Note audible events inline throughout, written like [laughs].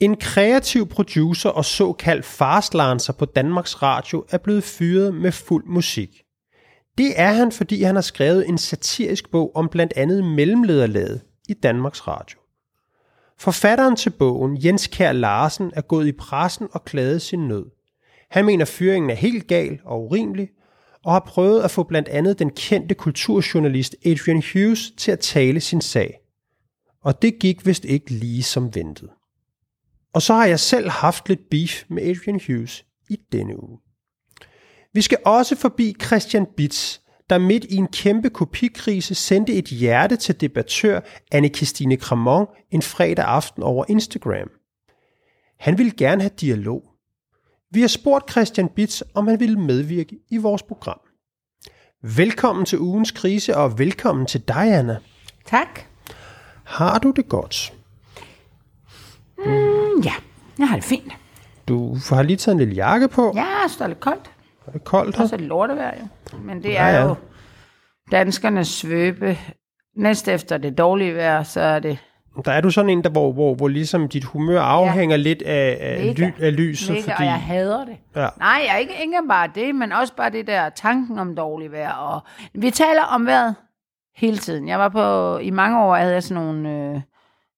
En kreativ producer og såkaldt fastlancer på Danmarks Radio er blevet fyret med fuld musik. Det er han, fordi han har skrevet en satirisk bog om blandt andet mellemlederlaget i Danmarks Radio. Forfatteren til bogen, Jens Kær Larsen, er gået i pressen og klaget sin nød. Han mener, fyringen er helt gal og urimelig, og har prøvet at få blandt andet den kendte kulturjournalist Adrian Hughes til at tale sin sag. Og det gik vist ikke lige som ventet. Og så har jeg selv haft lidt beef med Adrian Hughes i denne uge. Vi skal også forbi Christian Bitz, der midt i en kæmpe kopikrise sendte et hjerte til debattør Anne-Christine Cramon en fredag aften over Instagram. Han ville gerne have dialog. Vi har spurgt Christian Bitz, om han ville medvirke i vores program. Velkommen til ugens krise, og velkommen til dig, Anna. Tak. Har du det godt? Mm, ja, jeg har det fint. Du har lige taget en lille jakke på. Ja, så er det koldt. Er det koldt her? Og så er det lortevejr jo. Men det Ja, er ja. jo danskernes svøbe. Næst efter det dårlige vejr, så er det Der er du sådan en, der, hvor, hvor, hvor ligesom dit humør afhænger ja. lidt af, af, Mega. ly, af lyset. mega, fordi, og jeg hader det. Ja. Nej, jeg er ikke, ikke bare det, men også bare det der tanken om dårligt vejr. Og vi taler om vejret hele tiden. Jeg var på, i mange år havde jeg sådan nogle, øh,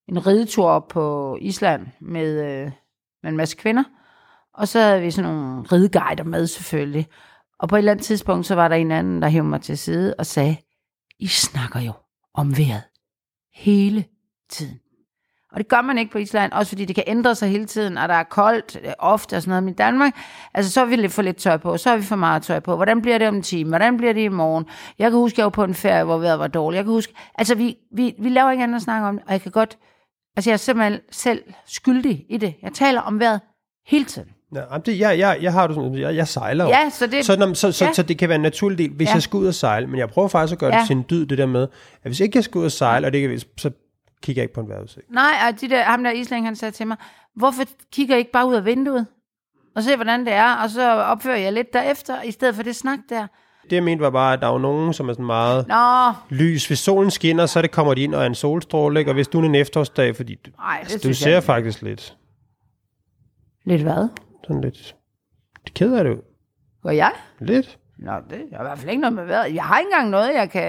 en ridetur op på Island med, øh, med en masse kvinder. Og så havde vi sådan nogle rideguider med selvfølgelig. Og på et eller andet tidspunkt, så var der en anden, der hævde mig til side og sagde, I snakker jo om vejret hele tiden. Og det gør man ikke på Island, også fordi det kan ændre sig hele tiden, og der er koldt ofte og sådan noget. Men i Danmark, altså så er vi lidt for lidt tøj på, så har vi for meget tøj på. Hvordan bliver det om en time? Hvordan bliver det i morgen? Jeg kan huske, jeg var på en ferie, hvor vejret var dårligt. Jeg kan huske, altså vi, vi, vi laver ikke andet at snakke om det, og jeg kan godt, altså jeg er simpelthen selv skyldig i det. Jeg taler om vejret hele tiden. Ja, det, jeg, jeg, jeg har det sådan, jeg, jeg sejler jo. Ja, så det- så, når, så, så, ja. så, det kan være en naturlig del, hvis ja. Jeg skal ud og sejle. Men jeg prøver faktisk at gøre ja. Det til en dyd, det der med, at hvis ikke jeg skal ud og sejle, og det kan, så kigger jeg ikke på en vejrudsigt. Nej, og de der, ham der islæng, han sagde til mig, hvorfor kigger I ikke bare ud af vinduet? Og se, hvordan det er, og så opfører jeg lidt derefter, i stedet for det snak der. Det jeg mente var bare, at der er nogen, som er sådan meget Nå, lys. Hvis solen skinner, så det kommer de ind og er en solstråle, ikke? og hvis du er en efterårsdag, fordi du, nej, det altså, du synes ser jeg. faktisk lidt, Lidt hvad? sådan lidt, det keder du Hvor jeg? lidt. Nå, det er i hvert fald ikke noget med vejret. Jeg har ikke engang noget, jeg kan...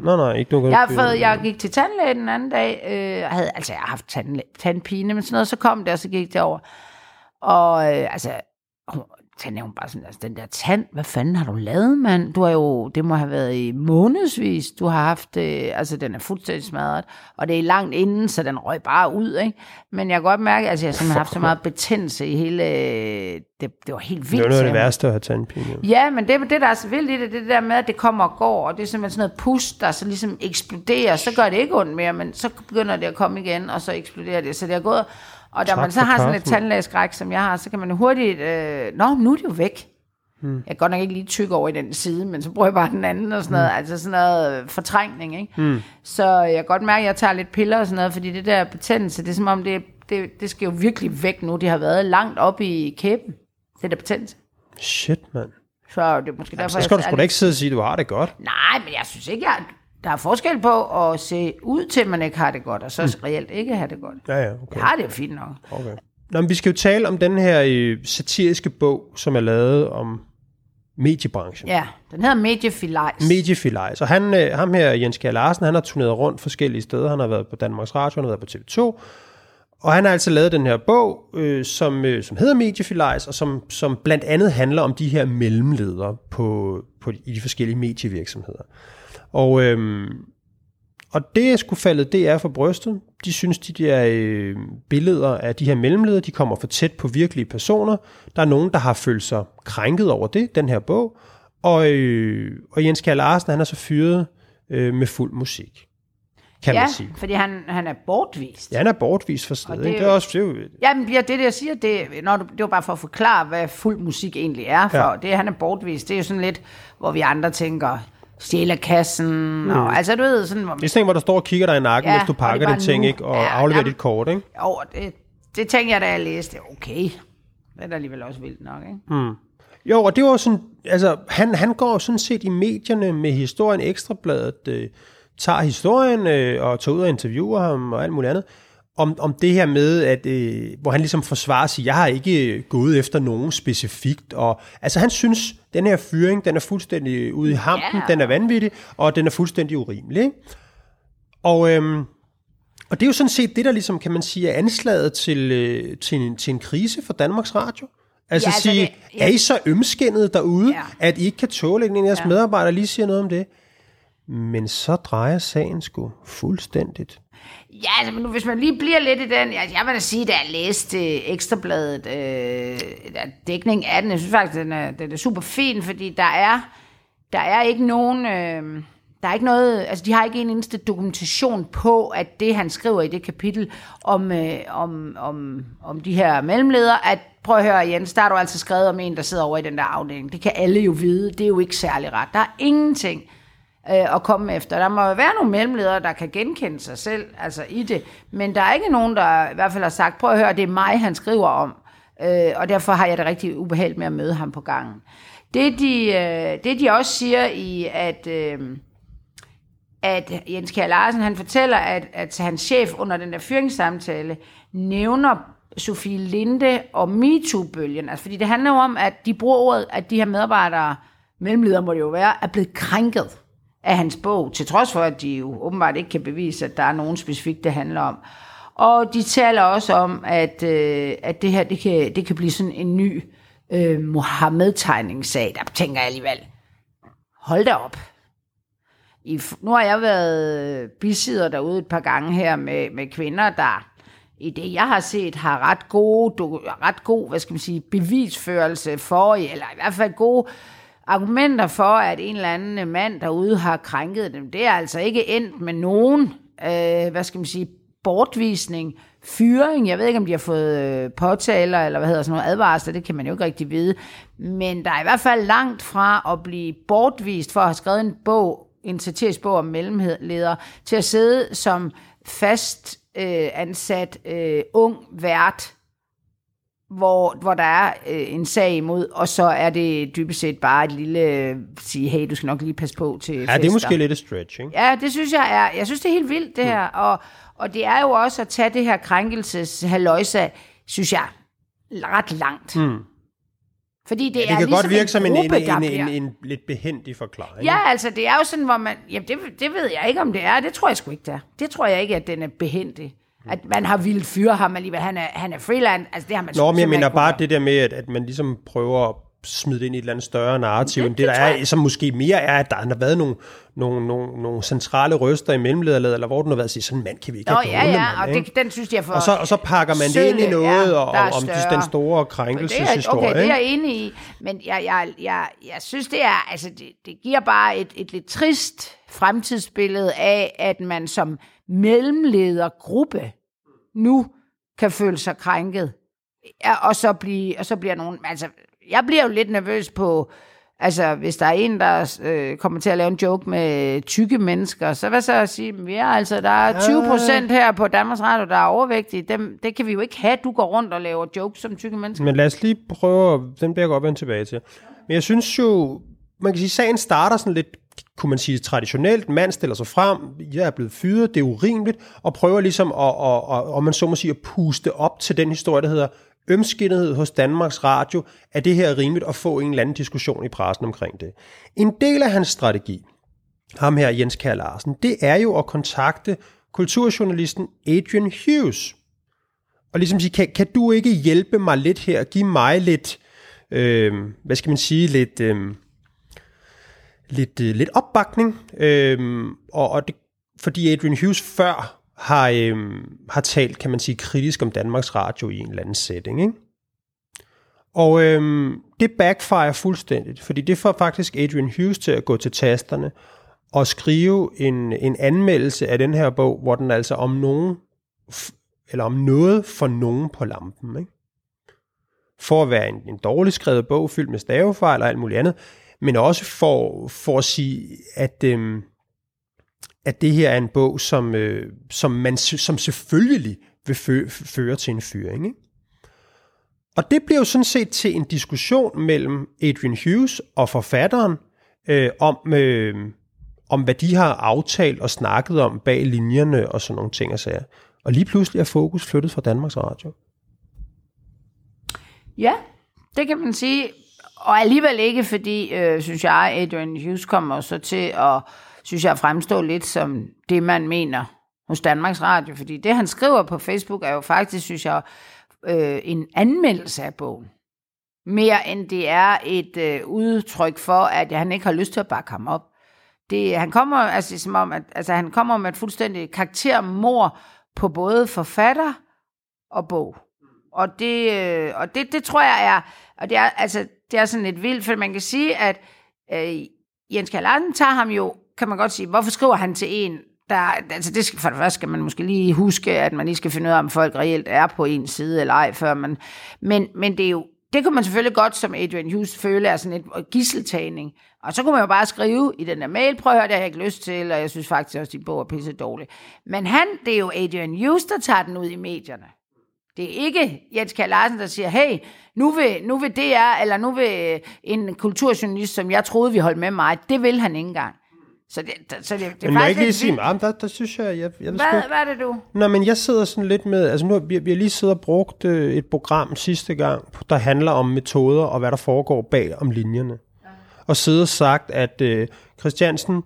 Nej, nej, ikke nogen. Jeg, har fået, jeg gik til tandlæge den anden dag. Øh, jeg havde, altså, jeg har haft tandlæ, tandpine, men sådan noget, så kom det, og så gik det over. Og øh, altså, hun, tandlægen hun bare sådan, altså, den der tand, hvad fanden har du lavet, mand? Du har jo, det må have været i månedsvis, du har haft, øh, altså, den er fuldstændig smadret, og det er langt inden, så den røg bare ud, ikke? Men jeg kan godt mærke, altså, jeg har simpelthen haft så meget betændelse i hele, øh, det, det var helt vildt. Det er noget af det værste at have tandpine. jo. Ja, men det, det der er så vildt i det, det er det der med, at det kommer og går, og det er simpelthen sådan noget pust, der så ligesom eksploderer, så gør det ikke ondt mere, men så begynder det at komme igen, og så eksploderer det. Så det er gået, og da Tak man så har sådan et tandlægeskræk, som jeg har, så kan man hurtigt, øh, nå, nu er det jo væk. Hmm. Jeg kan godt nok ikke lige tykke over i den side, men så bruger jeg bare den anden og sådan noget, Hmm. altså sådan noget øh, fortrængning, ikke? Hmm. Så jeg kan godt mærke, at jeg tager lidt piller og sådan noget, fordi det der betændelse, det er som om, det, det, det skal jo virkelig væk nu. Det har været langt op i kæben, det der betændelse. Shit, mand. Så det er måske derfor, Så skal du jeg sgu da ikke sidde og sige, at du har det godt. Nej, men jeg synes ikke, jeg, der er forskel på at se ud til, at man ikke har det godt, og så mm. reelt ikke have det godt. Ja, ja, okay. Jeg har det jo fint nok. okay. Nå, men vi skal jo tale om den her øh, satiriske bog, som er lavet om mediebranchen. Ja, den hedder Mediefilajs. Mediefilej. Så han, øh, ham her, Jens Kjær Larsen, han har turneret rundt forskellige steder. Han har været på Danmarks Radio, han har været på TV2. Og han har altså lavet den her bog, øh, som, øh, som hedder Mediefilejs, og som, som blandt andet handler om de her mellemledere på, på, i de forskellige medievirksomheder. Og, øhm, og det er sgu faldet DR for brystet. De synes, de der øh, billeder af de her mellemledere, de kommer for tæt på virkelige personer. Der er nogen, der har følt sig krænket over det, den her bog. Og, øh, og Jens Kjær Larsen, han er så fyret øh, med fuld musik, kan ja, man sige. fordi han, han er bortvist. Ja, han er bortvist fra stedet. Og Det, er det er også det er jo, Jamen, ja, det, det jeg siger, det, når du, det var bare for at forklare, hvad fuld musik egentlig er. For ja. det, han er bortvist, det er jo sådan lidt, hvor vi andre tænker, stjæler kassen, mm. og altså du ved, sådan, hvor, det er sådan hvor der står og kigger dig i nakken, Ja, mens du pakker det ting, nu. ikke? Og Ja, afleverer jamen. dit kort, ikke? jo, det, det tænkte jeg, da jeg læste, okay, det er da alligevel også vildt nok, ikke? Jo, og det var sådan, altså, han, han går sådan set i medierne med historien Ekstrabladet, øh, tager historien øh, og tager ud og interviewer ham og alt muligt andet. Om, om det her med, at, øh, hvor han ligesom forsvarer sig, jeg har ikke gået efter nogen specifikt. Og, altså han synes, den her fyring, den er fuldstændig ude i hampen, Ja. den er vanvittig, og den er fuldstændig urimelig. Ikke? Og, øhm, og det er jo sådan set det, der ligesom, kan man sige, er anslaget til, øh, til, en, til en krise for Danmarks Radio. Altså, Ja, altså sige, det- ja. er I så ømskændet derude, Ja. at I ikke kan tåle, at en af jeres ja. medarbejdere lige siger noget om det? Men så drejer sagen sgu fuldstændigt. Ja, altså, men nu, hvis man lige bliver lidt i den... jeg, jeg vil da sige, da jeg læste øh, Ekstrabladet, øh, der dækning af den, jeg synes faktisk, den er, den er super fin, fordi der er, der er ikke nogen... Øh, der er ikke noget, altså de har ikke en eneste dokumentation på, at det han skriver i det kapitel om, øh, om, om, om de her mellemledere, at prøv at høre Jens, der har du altså skrevet om en, der sidder over i den der afdeling. Det kan alle jo vide, det er jo ikke særlig ret. Der er ingenting øh, at komme efter. Der må jo være nogle mellemledere, der kan genkende sig selv altså i det, men der er ikke nogen, der i hvert fald har sagt, prøv at høre, det er mig, han skriver om, øh, og derfor har jeg det rigtig ubehageligt med at møde ham på gangen. Det de, øh, det de også siger i, at... Øh, at Jens Kjær Larsen, han fortæller, at, at hans chef under den der fyringssamtale nævner Sofie Linde og MeToo-bølgen. Altså, fordi det handler jo om, at de bruger ordet, at de her medarbejdere, mellemledere må det jo være, er blevet krænket af hans bog, til trods for, at de jo åbenbart ikke kan bevise, at der er nogen specifikt, det handler om. Og de taler også om, at, øh, at det her det kan, det kan blive sådan en ny øh, Mohammed-tegningssag. Der tænker jeg alligevel, hold da op. I, nu har jeg været bisider derude et par gange her med, med kvinder, der i det, jeg har set, har ret gode, ret god, hvad skal man sige, bevisførelse for, eller i hvert fald gode argumenter for, at en eller anden mand derude har krænket dem. Det er altså ikke endt med nogen, øh, hvad skal man sige, bortvisning, fyring. Jeg ved ikke, om de har fået øh, påtaler, eller hvad hedder sådan noget, advarsler, det kan man jo ikke rigtig vide. Men der er i hvert fald langt fra at blive bortvist for at have skrevet en bog, en satirisk bog om mellemledere, til at sidde som fast øh, ansat øh, ung vært, hvor, hvor der er øh, en sag imod, og så er det dybest set bare et lille øh, sige, hey, du skal nok lige passe på til Ja, fester. det er måske lidt et stretch, ikke? Ja, det synes jeg er, jeg synes det er helt vildt det her, og, og det er jo også at tage det her krænkelses haløjsa, synes jeg, ret langt. Mm. Fordi det, Det er kan ligesom godt virke som en, en, gruppe, der en, bliver- en, en lidt behendig forklaring. Ja, altså det er jo sådan, hvor man... Jamen det, det ved jeg ikke, om det er. Det tror jeg sgu ikke, det er. Det tror jeg ikke, at den er behendig. At man har ville fyre ham alligevel. Han er, han er freelance. Altså det har man Nå, men jeg mener bare det der med, at, at man ligesom prøver at smide det ind i et eller andet større narrativ, Det- end det, det der er, som måske mere er, at der har været nogle, nogle, nogle, nogle centrale røster i mellemlederlaget, eller hvor den har været at sige, sådan en mand kan vi ikke Nå, have ja, ja, mand, og ikke? det, den synes jeg for... og, så, og så pakker man det ind i sølle, noget, ja, og, om den store krænkelseshistorie. okay, det er jeg enig i, men jeg, jeg, jeg, jeg synes, det er, altså, det, det giver bare et, et lidt trist fremtidsbillede af, at man som mellemledergruppe nu kan føle sig krænket, ja, og så, blive, og så bliver nogen, altså, jeg bliver jo lidt nervøs på, altså, hvis der er en, der øh, kommer til at lave en joke med tykke mennesker, så hvad så at sige, ja, altså, der er 20 procent her på Danmarks Radio, der er overvægtige, Dem, det kan vi jo ikke have, du går rundt og laver jokes som tykke mennesker. Men lad os lige prøve, den bliver jeg godt vende tilbage til. Men jeg synes jo, man kan sige, sagen starter sådan lidt, kunne man sige, traditionelt. Mand stiller sig frem, jeg er blevet fyret, det er urimeligt, og prøver ligesom at, at, at, at, man så må sige, at puste op til den historie, der hedder ømskindhed hos Danmarks Radio. Er det her rimeligt at få en eller anden diskussion i pressen omkring det? En del af hans strategi, ham her Jens Kær Larsen, det er jo at kontakte kulturjournalisten Adrian Hughes, og ligesom sige, kan, kan du ikke hjælpe mig lidt her, give mig lidt, øh, hvad skal man sige, lidt, øh, lidt, øh, lidt opbakning, øh, og, og det, fordi Adrian Hughes før har, øh, har talt, kan man sige, kritisk om Danmarks Radio i en eller anden setting, ikke? Og øh, det backfire fuldstændigt, fordi det får faktisk Adrian Hughes til at gå til tasterne og skrive en, en anmeldelse af den her bog, hvor den altså om nogen eller om noget for nogen på lampen. Ikke? For at være en, en dårligt skrevet bog, fyldt med stavefejl og alt muligt andet, men også for, for at sige, at, øh, at det her er en bog, som, øh, som, man, som selvfølgelig vil fø, føre til en fyring. Ikke? Og det bliver jo sådan set til en diskussion mellem Adrian Hughes og forfatteren øh, om, øh, om, hvad de har aftalt og snakket om bag linjerne og sådan nogle ting og sager. Og lige pludselig er fokus flyttet fra Danmarks Radio. Ja, det kan man sige. Og alligevel ikke, fordi, øh, synes jeg, Adrian Hughes kommer så til at, synes jeg, fremstå lidt som det, man mener hos Danmarks Radio. Fordi det, han skriver på Facebook, er jo faktisk, synes jeg, øh, en anmeldelse af bogen. Mere end det er et øh, udtryk for, at han ikke har lyst til at bakke ham op. Det, han kommer altså som om, at altså, han kommer med et fuldstændig karaktermor på både forfatter og bog. Og det, øh, og det, det tror jeg er, og det er, altså, det er sådan lidt vildt, for man kan sige, at øh, Jens Kjær tager ham jo, kan man godt sige, hvorfor skriver han til en, der, altså det skal, for det første skal man måske lige huske, at man lige skal finde ud af, om folk reelt er på en side eller ej, før man, men, men det er jo, det kunne man selvfølgelig godt som Adrian Hughes føle er sådan et gisseltagning. Og så kunne man jo bare skrive i den der mail, prøv at høre, det har jeg ikke lyst til, og jeg synes faktisk også, at de bog er pisse dårlige. Men han, det er jo Adrian Hughes, der tager den ud i medierne. Det er ikke Jens Kjær Larsen, der siger, hey, nu vil, nu vil det er, eller nu vil en kulturjournalist, som jeg troede, vi holdt med mig, det vil han ikke engang. Så det, så det, det men må jeg ikke lige sige, at der, der synes jeg, jeg, jeg hvad, sgu... hvad er det du? Nå, men jeg sidder sådan lidt med, altså nu vi, vi har lige siddet og brugt øh, et program sidste gang, der handler om metoder og hvad der foregår bag om linjerne. Ja. Og siddet og sagt, at øh, Christiansen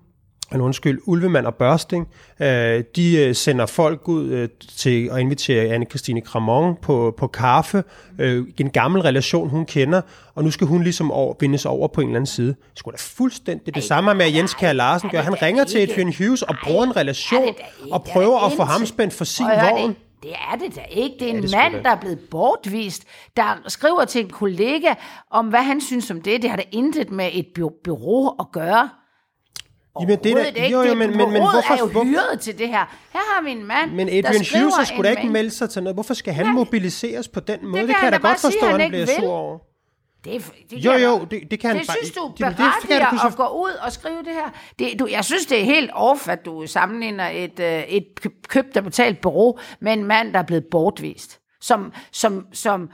eller undskyld, Ulvemand og Børsting, øh, de øh, sender folk ud øh, til at invitere Anne-Christine Cramon på, på kaffe, øh, en gammel relation, hun kender, og nu skal hun ligesom over, vindes over på en eller anden side. Det skulle da fuldstændig det samme med, at Jens Kjær Larsen gør. Han ringer til Adrian Hughes og bruger en relation og prøver at få ham spændt for sin vogn. Det er det da ikke. Det er en ja, mand, der er blevet bortvist, der skriver til en kollega om, hvad han synes om det. Det har da intet med et bureau at gøre. Jamen, det er ikke. Jo, jo, men, men, men hvorfor, er jo hvor... hyret til det her. Her har vi en mand, Men Adrian Hughes skulle da ikke melde sig til noget. Hvorfor skal han ja, mobiliseres på den måde? Det, det kan jeg da godt forstå, at han, han bliver sur over. Det, det jo, jo, det, det kan det han synes du berettiger det, at gå ud og skrive det her. Det, du, jeg synes, det er helt off, at du sammenligner et, øh, et købt og betalt bureau med en mand, der er blevet bortvist. Som, som, som,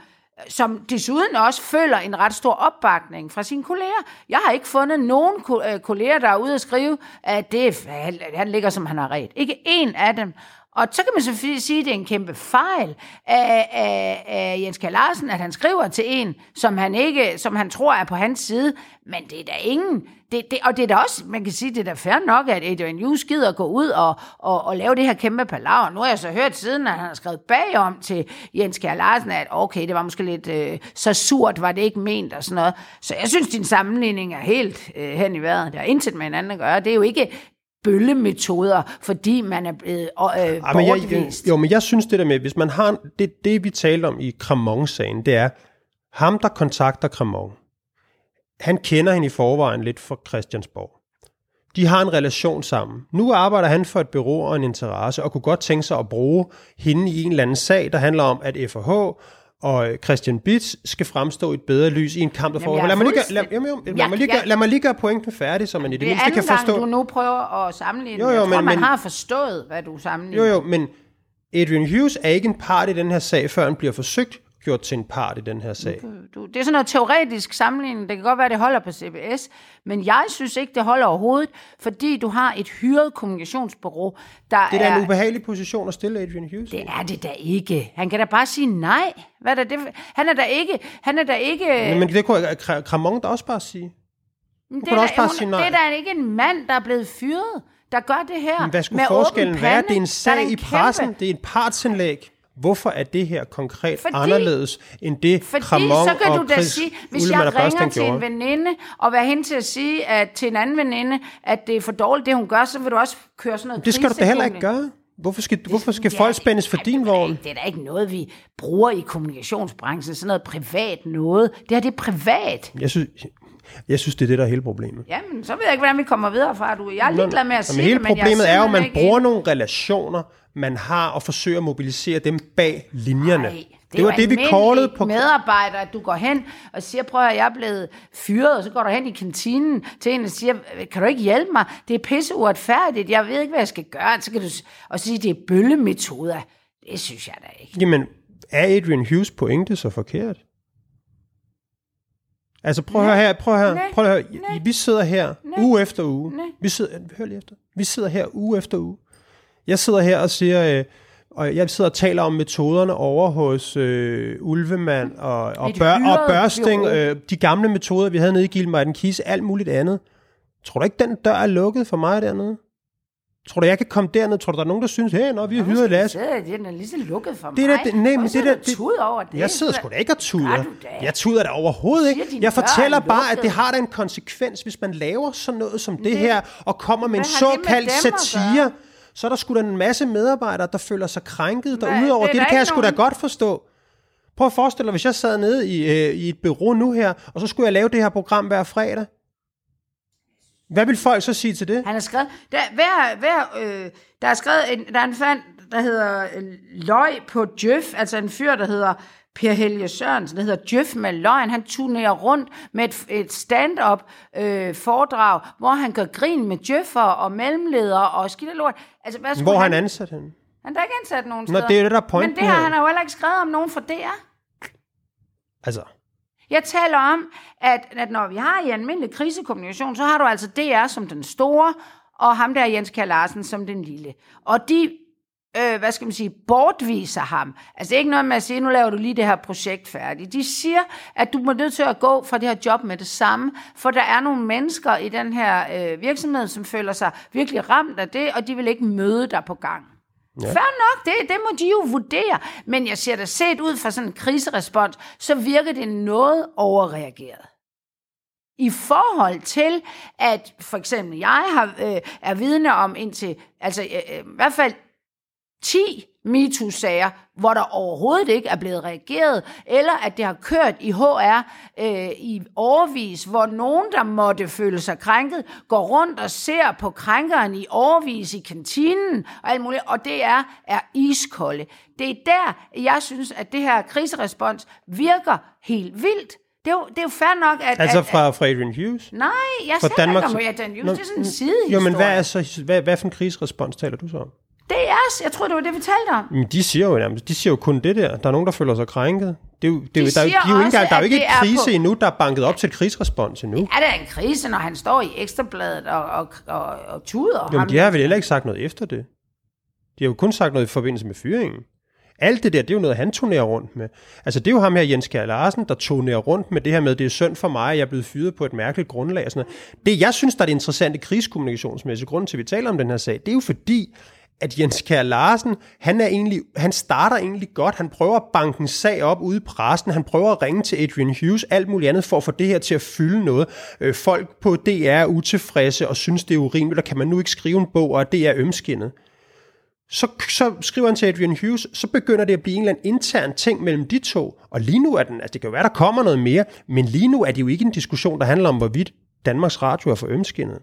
som desuden også føler en ret stor opbakning fra sine kolleger. Jeg har ikke fundet nogen øh, kolleger, der er ude at skrive, at det, han ligger, som han har ret. Ikke en af dem. Og så kan man selvfølgelig sige, at det er en kæmpe fejl af, af, af Jens K. Larsen, at han skriver til en, som han, ikke, som han tror er på hans side. Men det er da ingen... Det, det, og det er da også, man kan sige, det er da fair nok, at Adrian Hughes gider gå ud og, og, og lave det her kæmpe palaver. Nu har jeg så hørt siden, at han har skrevet bagom til Jens Kjær Larsen, at okay, det var måske lidt øh, så surt, var det ikke ment og sådan noget. Så jeg synes, din sammenligning er helt øh, hen i vejret. Det har intet med hinanden at gøre. Det er jo ikke bøllemetoder, fordi man er blevet øh, ja, men jeg, jeg, Jo, men jeg synes det der med, hvis man har, det, det vi talte om i Cremon-sagen, det er, ham der kontakter Cremon, han kender hende i forvejen lidt fra Christiansborg. De har en relation sammen. Nu arbejder han for et bureau og en interesse, og kunne godt tænke sig at bruge hende i en eller anden sag, der handler om, at FH og Christian Bits skal fremstå i et bedre lys i en kamp, der foregår. Lad, mig lige, lad, jamen, lad, lad, mig lige, lad mig lige gøre pointen færdig, så man i det, det mindste kan forstå. Det er du nu prøver at sammenligne. Jo, jo, jeg tror, men, man men, har forstået, hvad du sammenligner. Jo, jo, men Adrian Hughes er ikke en part i den her sag, før han bliver forsøgt gjort til en part i den her sag. Du, du, det er sådan noget teoretisk sammenligning. Det kan godt være, det holder på CBS, men jeg synes ikke, det holder overhovedet, fordi du har et hyret kommunikationsbureau, der Det er da en ubehagelig position at stille Adrian Hughes Det er det da ikke. Han kan da bare sige nej. Hvad er det? Han er da ikke... Han er da ikke... Men, men det kunne Kramon da også bare sige. det, er da, også bare hun, sige nej. det er da ikke en mand, der er blevet fyret, der gør det her. Men hvad skulle forskellen være? Det er en sag i pressen. Kæmpe... Det er et partsindlæg. Hvorfor er det her konkret fordi, anderledes end det fordi, Kramon så kan og du da sige, hvis Ullemann jeg ringer til en veninde, og være hen til at sige at, til en anden veninde, at det er for dårligt, det hun gør, så vil du også køre sådan noget Det skal du da heller ikke gøre. Hvorfor skal, det, hvorfor skal ja, folk spændes for din vogn? Det er da ikke noget, vi bruger i kommunikationsbranchen. Sådan noget privat noget. Det her, det er privat. Jeg synes, jeg synes, det er det, der er hele problemet. Jamen, så ved jeg ikke, hvordan vi kommer videre fra. Du. Jeg er ligeglad med at sige hele det, men problemet er jo, at man bruger nogle relationer, man har, og forsøger at mobilisere dem bag linjerne. Ej, det, det var det, vi kårede på... medarbejder, at du går hen og siger, prøv at jeg er blevet fyret, og så går du hen i kantinen til en og siger, kan du ikke hjælpe mig? Det er pisse uretfærdigt, jeg ved ikke, hvad jeg skal gøre. Så kan du og sige, det er bøllemetoder. Det synes jeg da ikke. Jamen, er Adrian Hughes pointe så forkert? Altså prøv at høre her, prøv at høre, prøv at høre. Vi sidder her Nej. uge efter uge. Vi sidder, hør lige efter. Vi sidder her uge efter uge. Jeg sidder her og siger, øh, og jeg sidder og taler om metoderne over hos øh, Ulvemand og, og, bør, og Børsting, øh, de gamle metoder, vi havde nede i Gilmartin Kise, alt muligt andet. Tror du ikke, den dør er lukket for mig dernede? Tror du, jeg kan komme derned? Tror du, der er nogen, der synes, hey, når vi har hyret Lasse? Den er lige så lukket for Det er mig. det- nej, men det er du det- over det. Jeg sidder sgu da ikke og tuder. Jeg tuder da overhovedet ikke. Jeg er fortæller bare, at det har da en konsekvens, hvis man laver sådan noget som det, Det- her, og kommer med en såkaldt satire. Så er der sgu da en masse medarbejdere, der føler sig krænket derudover. Det Det, der kan jeg sgu da godt forstå. Prøv at forestille dig, hvis jeg sad nede i, øh, i et bureau nu her, og så skulle jeg lave det her program hver fredag. Hvad vil folk så sige til det? Han har skrevet, der, hver, hver, øh, der er skrevet, en, der er en fan, der hedder øh, Løg på Djøf, altså en fyr, der hedder Per Helge Sørensen, der hedder Djøf med løgn. Han turnerer rundt med et, et stand-up øh, foredrag, hvor han gør grin med djøffer og mellemledere og skidt og lort. Altså, hvad Hvor har han, han ansat hende? han er ikke ansat nogen Nå, steder. det er det, der er Men det har her. han jo heller ikke skrevet om nogen fra DR. Altså, jeg taler om, at, at når vi har i almindelig krisekommunikation, så har du altså DR som den store, og ham der Jens Kjær Larsen som den lille. Og de, øh, hvad skal man sige, bortviser ham. Altså det er ikke noget med at sige, nu laver du lige det her projekt færdigt. De siger, at du må nødt til at gå fra det her job med det samme, for der er nogle mennesker i den her øh, virksomhed, som føler sig virkelig ramt af det, og de vil ikke møde dig på gang. Ja. Fair nok, det, det må de jo vurdere. Men jeg ser da set ud fra sådan en kriserespons, så virker det noget overreageret. I forhold til, at for eksempel jeg har, øh, er vidne om indtil, altså øh, øh, i hvert fald 10 MeToo-sager, hvor der overhovedet ikke er blevet reageret, eller at det har kørt i HR øh, i overvis, hvor nogen, der måtte føle sig krænket, går rundt og ser på krænkeren i overvis i kantinen og alt muligt, og det er, er iskolde. Det er der, jeg synes, at det her kriserespons virker helt vildt. Det er jo, det er jo fair nok, at... altså at, fra, fra Adrian Hughes? Nej, jeg For sagde Danmark- ikke om Adrian Hughes, Nå, det er sådan en sidehistorie. Jo, men hvad, er så, hvad, hvad for en krigsrespons taler du så om? Det er os. Jeg tror, det var det, vi talte om. Men de siger jo nærmest, de siger jo kun det der. Der er nogen, der føler sig krænket. Det er jo, det er, De der, er jo- de er jo ikke også, engang, der er jo ikke det er krise på- endnu, der er banket op til et krigsrespons endnu. Er der en krise, når han står i Ekstrabladet og, og, og, og tuder? Ham? men de har vel heller ikke sagt noget efter det. De har jo kun sagt noget i forbindelse med fyringen. Alt det der, det er jo noget, han turnerer rundt med. Altså, det er jo ham her, Jens Kjær Larsen, der turnerer rundt med det her med, det er synd for mig, at jeg er blevet fyret på et mærkeligt grundlag. Og sådan noget. Det, jeg synes, der er det interessante krigskommunikationsmæssige grund til, at vi taler om den her sag, det er jo fordi, at Jens Kjær Larsen, han, er egentlig, han starter egentlig godt. Han prøver at banke en sag op ude i pressen. Han prøver at ringe til Adrian Hughes, alt muligt andet, for at få det her til at fylde noget. Øh, folk på DR er utilfredse og synes, det er urimeligt, og kan man nu ikke skrive en bog, og det er ømskinnet så, så skriver han til Adrian Hughes, så begynder det at blive en eller anden intern ting mellem de to. Og lige nu er den, altså det kan jo være, der kommer noget mere, men lige nu er det jo ikke en diskussion, der handler om, hvorvidt Danmarks Radio er for ømskinnet.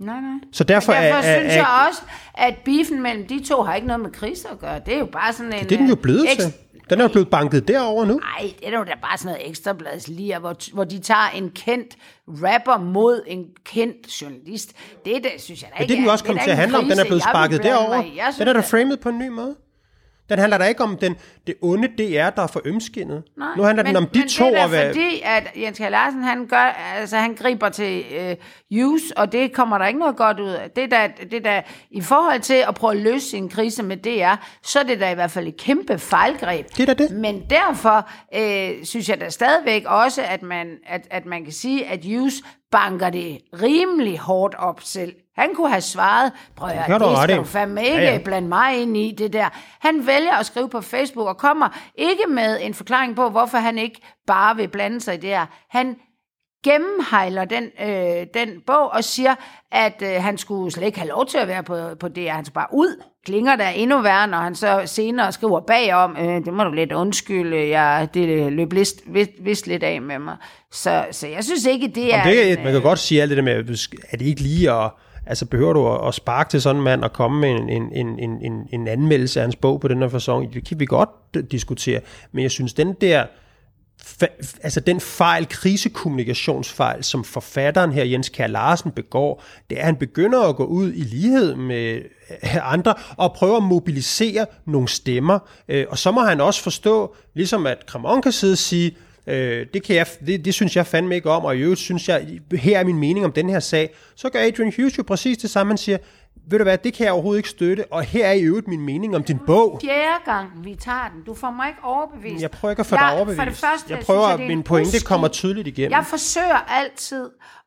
Nej, nej. Så derfor, Derfor er, er, synes er, jeg også, at beefen mellem de to har ikke noget med krise at gøre. Det er jo bare sådan en... det er den jo øh, blevet eks- til. Den er jo blevet banket derover nu. Nej, det er jo da bare sådan noget ekstrablads lige, hvor, hvor de tager en kendt rapper mod en kendt journalist. Det, er det synes jeg da Men ikke det er den jo også er kommet til at handle om. Den er blevet sparket derover. Den er da framed på en ny måde. Den handler da ikke om den, det onde DR, der er for ømskinnet. Nej, nu handler men, den om de men to. det er da hvad, fordi, at Jens Kjær Larsen, han, gør, altså, han griber til øh, use, og det kommer der ikke noget godt ud af. Det er, da, det er da, i forhold til at prøve at løse en krise med DR, så er det da i hvert fald et kæmpe fejlgreb. Det er da det. Men derfor øh, synes jeg da stadigvæk også, at man, at, at man kan sige, at Hughes banker det rimelig hårdt op selv. Han kunne have svaret, prøv at Det høre, det skal du fandme ikke Ja, ja, blande mig ind i det der. Han vælger at skrive på Facebook og kommer ikke med en forklaring på, hvorfor han ikke bare vil blande sig i det her. Han gennemhejler den, øh, den bog og siger, at øh, han skulle slet ikke have lov til at være på, på det, han skulle bare ud. Klinger der endnu værre, når han så senere skriver bagom, øh, det må du lidt undskylde, jeg, det løb vist, vist, vist lidt af med mig. Så, så jeg synes ikke, det er... Om det, en, man kan godt sige alt det der med, er det ikke lige at, altså behøver du at, at sparke til sådan en mand og komme med en, en, en, en, en, anmeldelse af hans bog på den her fasong? Det kan vi godt diskutere, men jeg synes, den der, altså den fejl, krisekommunikationsfejl, som forfatteren her, Jens Kjær Larsen, begår, det er, at han begynder at gå ud i lighed med øh, andre og prøve at mobilisere nogle stemmer. Øh, og så må han også forstå, ligesom at Kramon kan sidde og sige, Øh, det, kan jeg, det, det synes jeg fandme ikke om, og i øvrigt synes jeg, her er min mening om den her sag. Så gør Adrian Hughes jo præcis det samme. Han siger, ved du hvad, det kan jeg overhovedet ikke støtte, og her er i øvrigt min mening om din bog. Fjerde gang, vi tager den. Du får mig ikke overbevist. Jeg prøver ikke at få dig overbevist. For det første, jeg prøver, at min pointe uskik. kommer tydeligt igennem. Jeg forsøger altid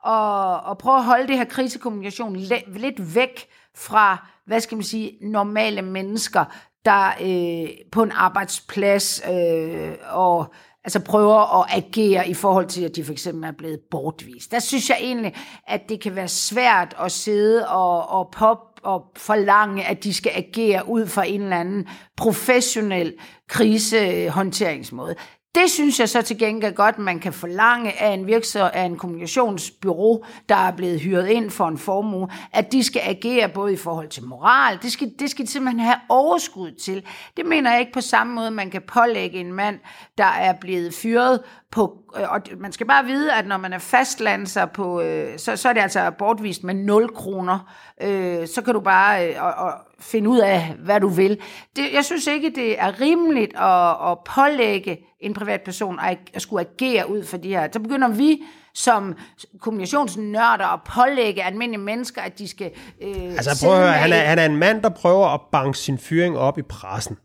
at, at prøve at holde det her krisekommunikation lidt væk fra, hvad skal man sige, normale mennesker, der øh, på en arbejdsplads øh, og altså prøver at agere i forhold til, at de for eksempel er blevet bortvist. Der synes jeg egentlig, at det kan være svært at sidde og, og pop og forlange, at de skal agere ud fra en eller anden professionel krisehåndteringsmåde. Det synes jeg så til gengæld godt, man kan forlange af en virksomhed, af en kommunikationsbyrå, der er blevet hyret ind for en formue, at de skal agere både i forhold til moral, det skal, det skal de simpelthen have overskud til. Det mener jeg ikke på samme måde, man kan pålægge en mand, der er blevet fyret på, øh, og man skal bare vide, at når man er fastlandser på, øh, så, så er det altså bortvist med 0 kroner. Øh, så kan du bare og, og finde ud af, hvad du vil. Det, jeg synes ikke, det er rimeligt at, at pålægge en privatperson at, at skulle agere ud for de her. Så begynder vi som kommunikationsnørder at pålægge almindelige mennesker, at de skal øh, Altså prøv at høre, han er, han er en mand, der prøver at banke sin fyring op i pressen.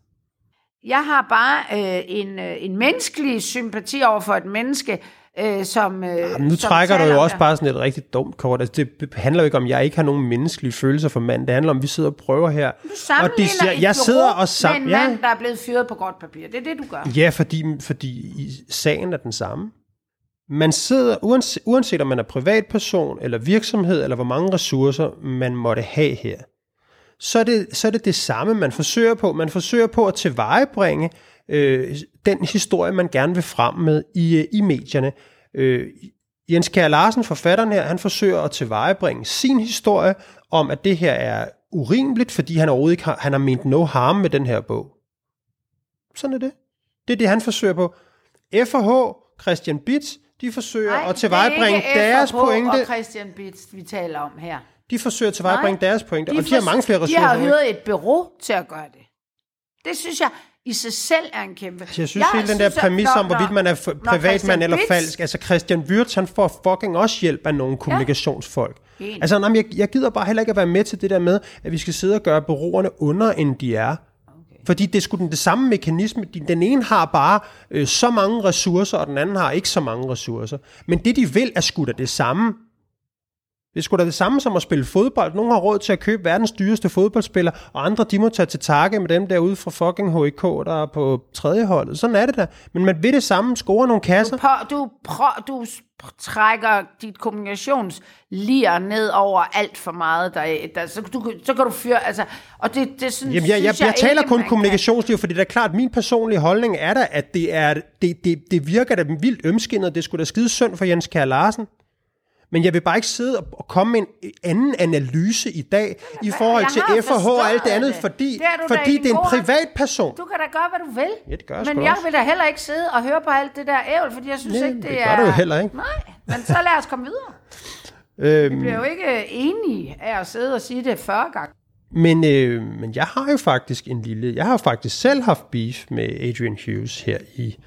Jeg har bare øh, en, øh, en menneskelig sympati over for et menneske, øh, som øh, Jamen, nu som trækker du jo også det. bare sådan et rigtig dumt kort. Altså, det handler jo ikke om, at jeg ikke har nogen menneskelige følelser for mand. Det handler om, at vi sidder og prøver her. Du sammenligner siger- et jeg sidder og sam- med en ja. mand, der er blevet fyret på godt papir. Det er det, du gør. Ja, fordi, fordi i- sagen er den samme. Man sidder, uanset, uanset om man er privatperson, eller virksomhed, eller hvor mange ressourcer man måtte have her, så er det så er det, det samme, man forsøger på. Man forsøger på at tilvejebringe øh, den historie, man gerne vil frem med i, øh, i medierne. Øh, Jens Kjær Larsen, forfatteren her, han forsøger at tilvejebringe sin historie om, at det her er urimeligt, fordi han overhovedet ikke har, han har ment no harm med den her bog. Sådan er det. Det er det, han forsøger på. FH, Christian Bitz, de forsøger Nej, at tilvejebringe det er deres pointe. og Christian Bitz, vi taler om her. De forsøger at tilvejebringe Nej, deres pointe, og de har mange flere De ressourcer. har ikke? hyret et bureau til at gøre det. Det synes jeg i sig selv er en kæmpe... Altså, Jeg synes, jeg hele den der præmis om, hvorvidt man er f- privatmand eller falsk. Altså Christian Wirtz, han får fucking også hjælp af nogle kommunikationsfolk. Enig. Altså, nej, jeg, jeg gider bare heller ikke at være med til det der med, at vi skal sidde og gøre bureauerne under, end de er. Fordi det er sgu den det samme mekanisme. De- Den ene har bare øh, så mange ressourcer, og den anden har ikke så mange ressourcer. Men det, de vil, er sgu da det samme. Det sgu da det samme som at spille fodbold. Nogle har råd til at købe verdens dyreste fodboldspiller, og andre de må tage til takke med dem derude fra fucking HIK, der er på tredje holdet. Sådan er det da. Men man vil det samme, score nogle kasser. på, du, prø, du trækker dit kommunikationslir ned over alt for meget. Der, der, så, du, så kan du fyre... Altså, og det, det sådan, Jamen, jeg, jeg, synes jeg, jeg taler ikke, kun kommunikationsliv, fordi det er klart, at min personlige holdning er da, at det, er, det, det, det virker da vildt ømskindet. Det skulle da skide synd for Jens Kjær Larsen. Men jeg vil bare ikke sidde og- komme med en anden analyse i dag i forhold til FH og alt det andet, det. fordi, Det er fordi det er en god ret. privatperson. Du kan da gøre, hvad du vil. Ja, det gør jeg Men jeg også. vil da heller ikke sidde og høre på alt det der ævl, fordi jeg synes Nej, ikke, det, det er... gør du jo heller ikke. Nej, men så lad os komme videre. Øhm, Vi bliver jo ikke enige af at sidde og sige det 40 gange. Men, øh, men jeg har jo faktisk en lille... Jeg har faktisk selv haft beef med Adrian Hughes her i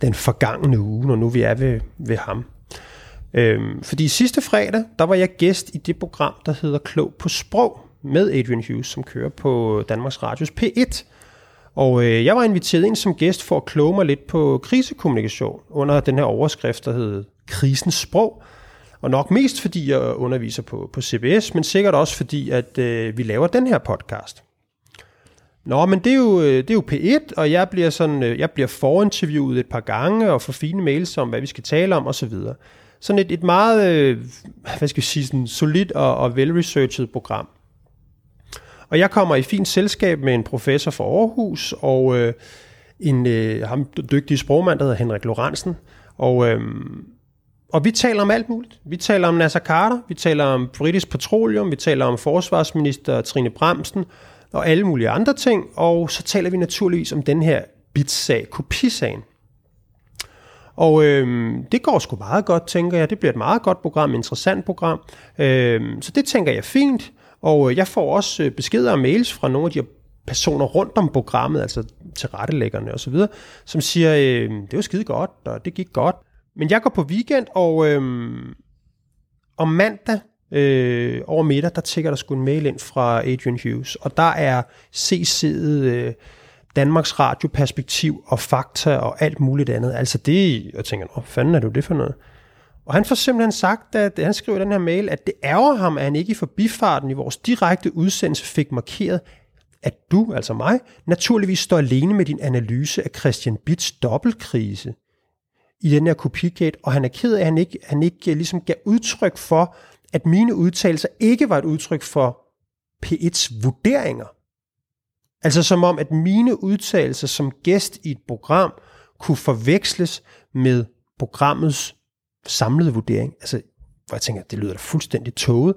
den forgangne uge, når nu vi er ved, ved ham. Øhm, fordi sidste fredag, der var jeg gæst i det program, der hedder Klog på Sprog, med Adrian Hughes, som kører på Danmarks Radios P1. Og øh, jeg var inviteret ind som gæst for at kloge mig lidt på krisekommunikation under den her overskrift, der hed Krisens Sprog. Og nok mest fordi jeg underviser på, på CBS, men sikkert også fordi, at øh, vi laver den her podcast. Nå, men det er jo, øh, det er jo P1, og jeg bliver, sådan, øh, jeg bliver forinterviewet et par gange, og får fine mails om, hvad vi skal tale om, osv. Sådan et, et meget, øh, hvad skal jeg sige, sådan solidt og, og velresearchet program. Og jeg kommer i fint selskab med en professor fra Aarhus, og øh, en øh, ham dygtig sprogmand, der hedder Henrik Lorentzen. Og, øh, og vi taler om alt muligt. Vi taler om Nasser Carter, vi taler om britisk Petroleum, vi taler om forsvarsminister Trine Bremsen, og alle mulige andre ting. Og så taler vi naturligvis om den her bitsag, kopisagen. Og øh, det går sgu meget godt, tænker jeg. Det bliver et meget godt program, et interessant program. Øh, så det tænker jeg fint. Og øh, jeg får også øh, beskeder og mails fra nogle af de her personer rundt om programmet, altså tilrettelæggerne osv., som siger, øh, det var skide godt, og det gik godt. Men jeg går på weekend, og øh, om mandag, øh, over middag, der tækker der sgu en mail ind fra Adrian Hughes, og der er CC'et øh, Danmarks Radio perspektiv og fakta og alt muligt andet. Altså det, jeg tænker, hvad fanden er det det for noget? Og han får simpelthen sagt, at han skriver i den her mail, at det ærger ham, at han ikke i forbifarten i vores direkte udsendelse fik markeret, at du, altså mig, naturligvis står alene med din analyse af Christian Bits dobbeltkrise i den her kopigate, og han er ked af, at han ikke, han ikke øh, ligesom gav udtryk for, at mine udtalelser ikke var et udtryk for P1's vurderinger. Altså som om, at mine udtalelser som gæst i et program kunne forveksles med programmets samlede vurdering. Altså, hvor jeg tænker, det lyder da fuldstændig tåget.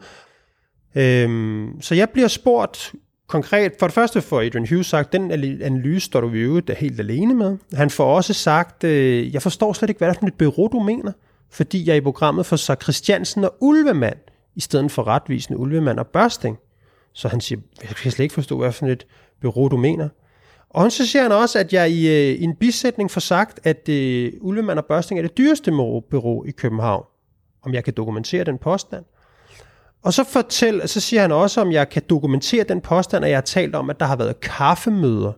Øhm, så jeg bliver spurgt konkret, for det første får Adrian Hughes sagt, den analyse står du i øvrigt er helt alene med. Han får også sagt, øh, jeg forstår slet ikke, hvad det er for et bureau, du mener, fordi jeg i programmet får sagt Christiansen og Ulvemand, i stedet for retvisende Ulvemand og Børsting. Så han siger, jeg kan slet ikke forstå, hvad for et bureau, du mener. Og så siger han også, at jeg i, øh, i en bisætning får sagt, at øh, Ulvemand og Børsting er det dyreste bureau i København. Om jeg kan dokumentere den påstand. Og så, fortæl, så siger han også, om jeg kan dokumentere den påstand, at jeg har talt om, at der har været kaffemøder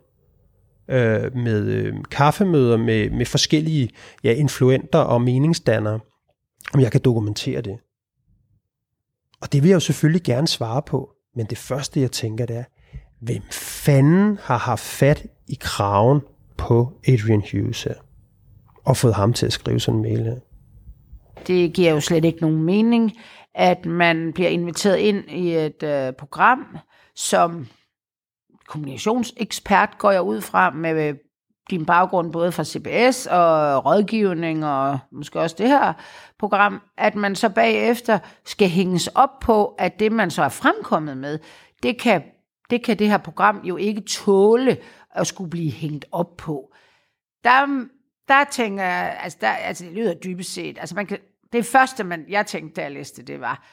øh, med øh, kaffemøder med, med forskellige ja, influenter og meningsdannere, om jeg kan dokumentere det. Og det vil jeg jo selvfølgelig gerne svare på, men det første, jeg tænker, det er, hvem fanden har haft fat i kraven på Adrian Hughes her, og fået ham til at skrive sådan en mail her? Det giver jo slet ikke nogen mening, at man bliver inviteret ind i et øh, program, som kommunikationsekspert går jeg ud fra med øh, din baggrund både fra CBS og rådgivning og måske også det her program, at man så bagefter skal hænges op på, at det man så er fremkommet med, det kan det, kan det her program jo ikke tåle at skulle blive hængt op på. Der, der tænker jeg, altså, der, altså det lyder dybest set, altså man kan, det første, man, jeg tænkte, da jeg læste det, var,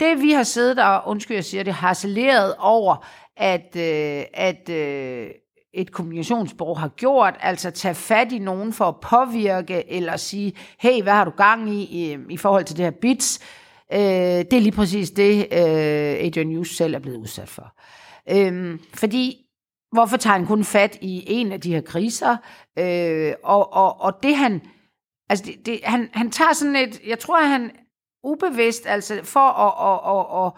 det vi har siddet og, undskyld jeg siger det, harceleret over, at, øh, at øh, et kommunikationsbureau har gjort, altså tage fat i nogen for at påvirke, eller sige, hey, hvad har du gang i i, i forhold til det her bits? Øh, det er lige præcis det, øh, Adrian Hughes selv er blevet udsat for. Øh, fordi, hvorfor tager han kun fat i en af de her kriser? Øh, og, og, og det han, altså det, det, han, han tager sådan et, jeg tror, han ubevidst, altså for at, at, at, at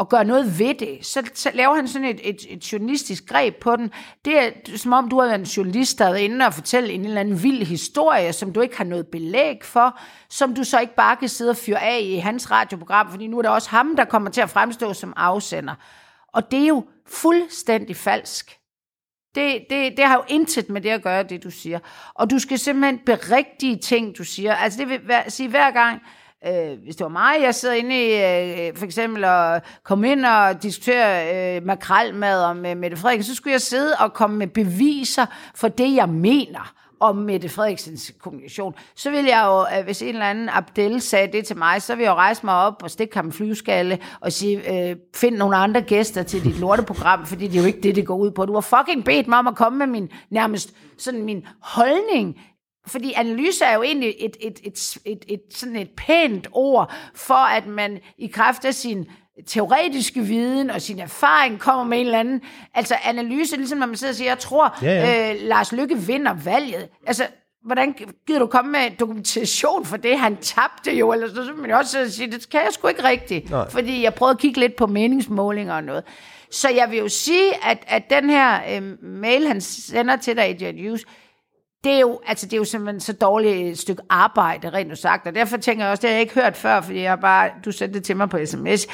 og gøre noget ved det, så, så laver han sådan et, et, et journalistisk greb på den. Det er som om, du har været en journalist, der er inde og fortælle en eller anden vild historie, som du ikke har noget belæg for, som du så ikke bare kan sidde og fyre af i hans radioprogram, fordi nu er det også ham, der kommer til at fremstå som afsender. Og det er jo fuldstændig falsk. Det, det, det har jo intet med det at gøre, det du siger. Og du skal simpelthen berigtige ting, du siger. Altså det vil sige, hver gang, Øh, hvis det var mig, jeg sidder inde i, øh, for eksempel og komme ind og diskutere øh, makrelmad med Mette Frederiksen, så skulle jeg sidde og komme med beviser for det, jeg mener om Mette Frederiksens kommunikation, så vil jeg jo, øh, hvis en eller anden Abdel sagde det til mig, så vil jeg jo rejse mig op og stikke ham flyveskalle og sige, øh, find nogle andre gæster til dit lorteprogram, fordi det er jo ikke det, det går ud på. Du har fucking bedt mig om at komme med min nærmest sådan min holdning fordi analyse er jo egentlig et, et, et, et, et, sådan et pænt ord for, at man i kraft af sin teoretiske viden og sin erfaring kommer med en eller anden... Altså analyse, ligesom når man sidder og siger, jeg tror, ja, ja. Øh, Lars Lykke vinder valget. Altså, hvordan gider du komme med dokumentation for det? Han tabte jo, eller så, så man jo også sige, det kan jeg sgu ikke rigtigt. Nej. Fordi jeg prøvede at kigge lidt på meningsmålinger og noget. Så jeg vil jo sige, at, at den her øh, mail, han sender til dig, Idiot News, det er, jo, altså, det er jo simpelthen så dårligt et stykke arbejde, rent sagt. Og derfor tænker jeg også, det har jeg ikke hørt før, fordi jeg bare, du sendte det til mig på sms.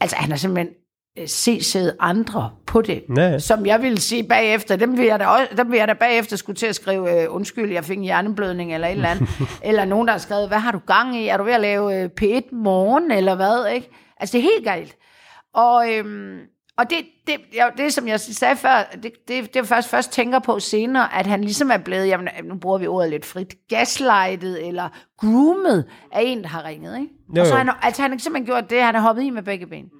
Altså, han har simpelthen øh, set andre på det, ja. som jeg ville sige bagefter. Dem vil jeg da, også, dem vil jeg da bagefter skulle til at skrive, øh, undskyld, jeg fik en hjerneblødning eller et eller andet. [laughs] eller nogen, der har skrevet, hvad har du gang i? Er du ved at lave øh, P1 morgen, eller hvad? Ikke? Altså, det er helt galt. Og, øhm, og det, det, ja, det, som jeg sagde før, det, det, det er først, først tænker på senere, at han ligesom er blevet, jamen, nu bruger vi ordet lidt frit, gaslightet eller groomet af en, der har ringet. Ikke? Jo, og så han, altså, han har simpelthen gjort det, han har hoppet i med begge ben.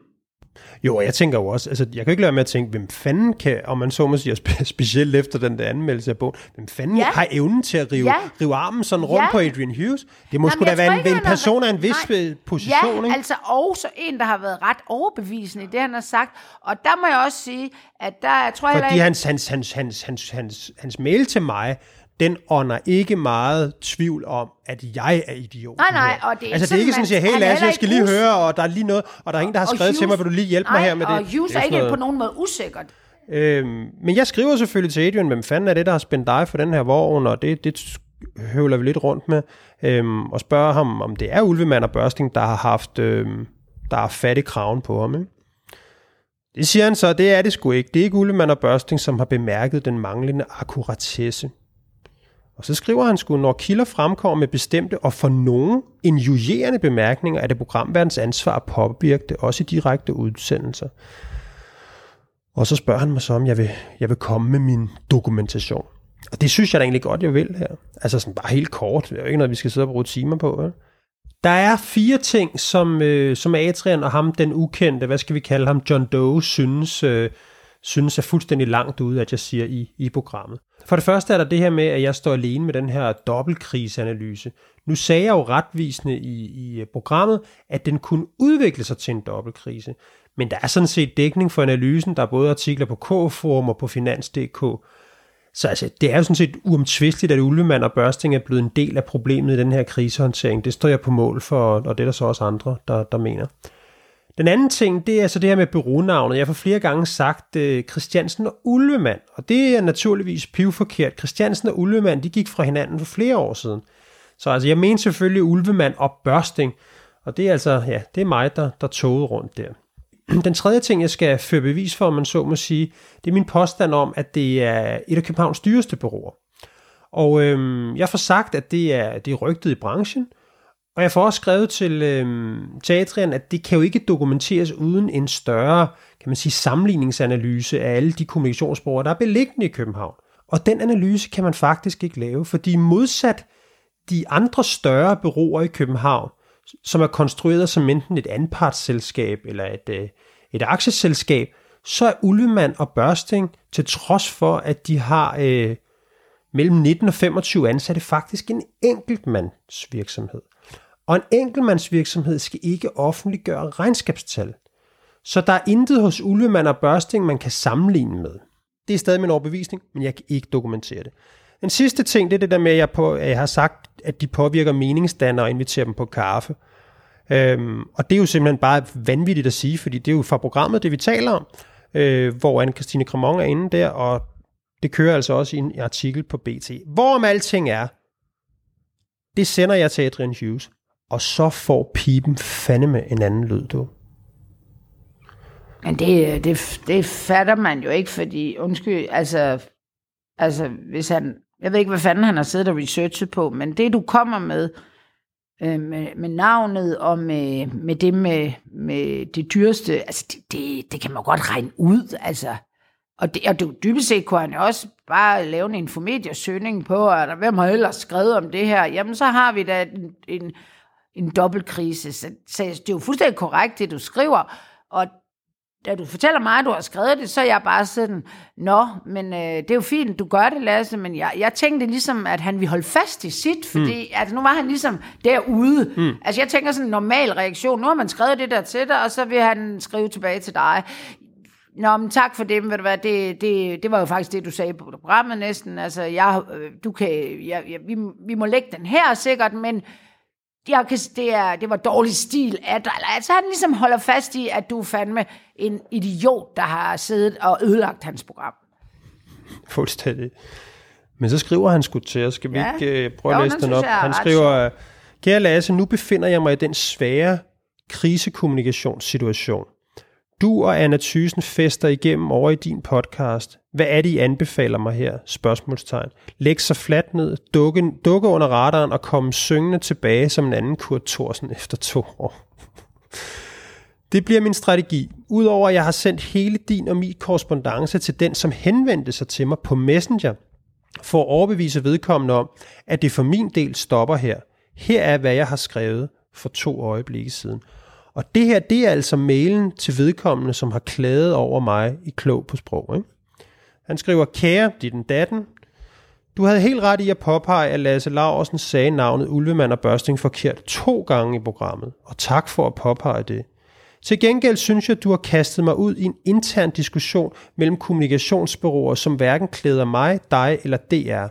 Jo, og jeg tænker jo også, altså jeg kan ikke lade med at tænke, hvem fanden kan, om man så må sige, spe- [laughs] specielt efter den der anmeldelse af bogen, hvem fanden ja. Har evnen til at rive, Ja. rive armen sådan rundt Ja. på Adrian Hughes? Det må sgu da være en, en person af en vis Nej. Nej. position, Ja, ikke? altså også en, der har været ret overbevisende i det, han har sagt. Og der må jeg også sige, at der jeg tror jeg heller Fordi ikke... hans, hans, hans, hans, hans, hans, hans mail til mig, den ånder ikke meget tvivl om, at jeg er idiot. Nej, nej, og det er altså, det er ikke sådan, at jeg hey Lasse, jeg skal lige us- høre, og der er lige noget, og der er en, der har og skrevet til mig, vil du lige hjælpe mig nej, her med det? og Hughes Det er ikke noget- på nogen måde usikkert. Øhm, men jeg skriver selvfølgelig til Adrian, hvem fanden er det, der har spændt dig for den her vogn, og det, det høvler vi lidt rundt med, øhm, og spørger ham, om det er Ulvemand og Børsting, der har haft, øhm, der har fat i kraven på ham. Ikke? Det siger han så, det er det sgu ikke. Det er ikke Ulvemand og Børsting, som har bemærket den manglende akkuratesse. Og så skriver han sgu, når kilder fremkommer med bestemte og for nogen injurierende bemærkninger, er det programverdens ansvar at påvirke det, også i direkte udsendelser. Og så spørger han mig så, om jeg vil, jeg vil komme med min dokumentation. Og det synes jeg da egentlig godt, jeg vil her. Altså sådan bare helt kort. Det er jo ikke noget, vi skal sidde og bruge timer på. Vel? Der er fire ting, som, øh, som Adrian og ham, den ukendte, hvad skal vi kalde ham, John Doe, synes, øh, synes er fuldstændig langt ude, at jeg siger i, i programmet. For det første er der det her med, at jeg står alene med den her dobbeltkrigsanalyse. Nu sagde jeg jo retvisende i, i øh, programmet, at den kunne udvikle sig til en dobbeltkrise. Men der er sådan set dækning for analysen. Der er både artikler på K-forum og på Finans.dk. Så altså, det er jo sådan set uomtvisteligt, at Ulvemand og Børsting er blevet en del af problemet i den her krisehåndtering. Det står jeg på mål for, og det er der så også andre, der, der mener. Den anden ting, det er så det her med bureaunavnet. Jeg har for flere gange sagt uh, Christiansen og Ulvemand, og det er naturligvis pivforkert. Christiansen og Ulvemand, de gik fra hinanden for flere år siden. Så altså, jeg mener selvfølgelig Ulvemand og Børsting, og det er altså, ja, det er mig, der, der togede rundt der. [clears throat] Den tredje ting, jeg skal føre bevis for, om man så må sige, det er min påstand om, at det er et af Københavns dyreste bureauer. Og øhm, jeg får sagt, at det er, det er rygtet i branchen, og jeg får også skrevet til, øh, til Adrian, at det kan jo ikke dokumenteres uden en større kan man sige, sammenligningsanalyse af alle de kommunikationsbrugere, der er beliggende i København. Og den analyse kan man faktisk ikke lave, fordi modsat de andre større bureauer i København, som er konstrueret som enten et anpartsselskab eller et, øh, et aktieselskab, så er Ullemand og Børsting, til trods for, at de har øh, mellem 19 og 25 ansatte, faktisk en enkeltmandsvirksomhed. Og en enkeltmandsvirksomhed skal ikke offentliggøre regnskabstal. Så der er intet hos Ulvemand og Børsting, man kan sammenligne med. Det er stadig min overbevisning, men jeg kan ikke dokumentere det. Den sidste ting, det er det der med, at jeg, på, at jeg har sagt, at de påvirker meningsdannere og inviterer dem på kaffe. Øhm, og det er jo simpelthen bare vanvittigt at sige, fordi det er jo fra programmet, det vi taler om, øh, hvor Anne-Christine Cremon er inde der, og det kører altså også i en artikel på BT. Hvorom alting er, det sender jeg til Adrian Hughes, og så får pipen fandeme en anden lyd, du. Men det, øh, det, det fatter man jo ikke, fordi, undskyld, altså, altså, hvis han, jeg ved ikke, hvad fanden han har siddet og researchet på, men det, du kommer med, øh, med, med navnet og med, med det med, med det dyreste, altså, det, det, det kan man godt regne ud, altså. Og, det, og du, dybest set kunne han jo også bare lave en infomediasøgning på, at hvem har ellers skrevet om det her? Jamen, så har vi da en, en, en dobbeltkrise. Så, så det er jo fuldstændig korrekt, det du skriver. Og da du fortæller mig, at du har skrevet det, så er jeg bare sådan, nå, men øh, det er jo fint, du gør det, Lasse, men jeg, jeg tænkte ligesom, at han ville holde fast i sit, fordi mm. altså, nu var han ligesom derude. Mm. Altså jeg tænker sådan en normal reaktion, nu har man skrevet det der til dig, og så vil han skrive tilbage til dig. Nå, men tak for det, men ved du hvad, det, det, det var jo faktisk det, du sagde på programmet næsten. Altså, jeg, øh, du kan, jeg, jeg, vi, vi må lægge den her sikkert, men jeg kan, det, er, det var dårlig stil af dig. Altså, han ligesom holder fast i, at du er fandme en idiot, der har siddet og ødelagt hans program. Fuldstændig. Men så skriver han sgu til os. Skal vi Ja. ikke uh, prøve Jo, at læse den op? Han skriver, Kære Lasse, nu befinder jeg mig i den svære krisekommunikationssituation. Du og Anna Thysen fester igennem over i din podcast. Hvad er det, I anbefaler mig her? Spørgsmålstegn. Læg sig fladt ned, dukke, dukke under radaren og komme syngende tilbage som en anden Kurt Thorsen efter to år. Det bliver min strategi. Udover at jeg har sendt hele din og min korrespondence til den, som henvendte sig til mig på Messenger, for at overbevise vedkommende om, at det for min del stopper her. Her er, hvad jeg har skrevet for to øjeblikke siden. Og det her, det er altså mailen til vedkommende, som har klaget over mig i klog på sprog. Ikke? Han skriver, kære dit datten, du havde helt ret i at påpege, at Lasse Laursen sagde navnet Ulvemand og Børsting forkert to gange i programmet, og tak for at påpege det. Til gengæld synes jeg, at du har kastet mig ud i en intern diskussion mellem kommunikationsbyråer, som hverken klæder mig, dig eller DR.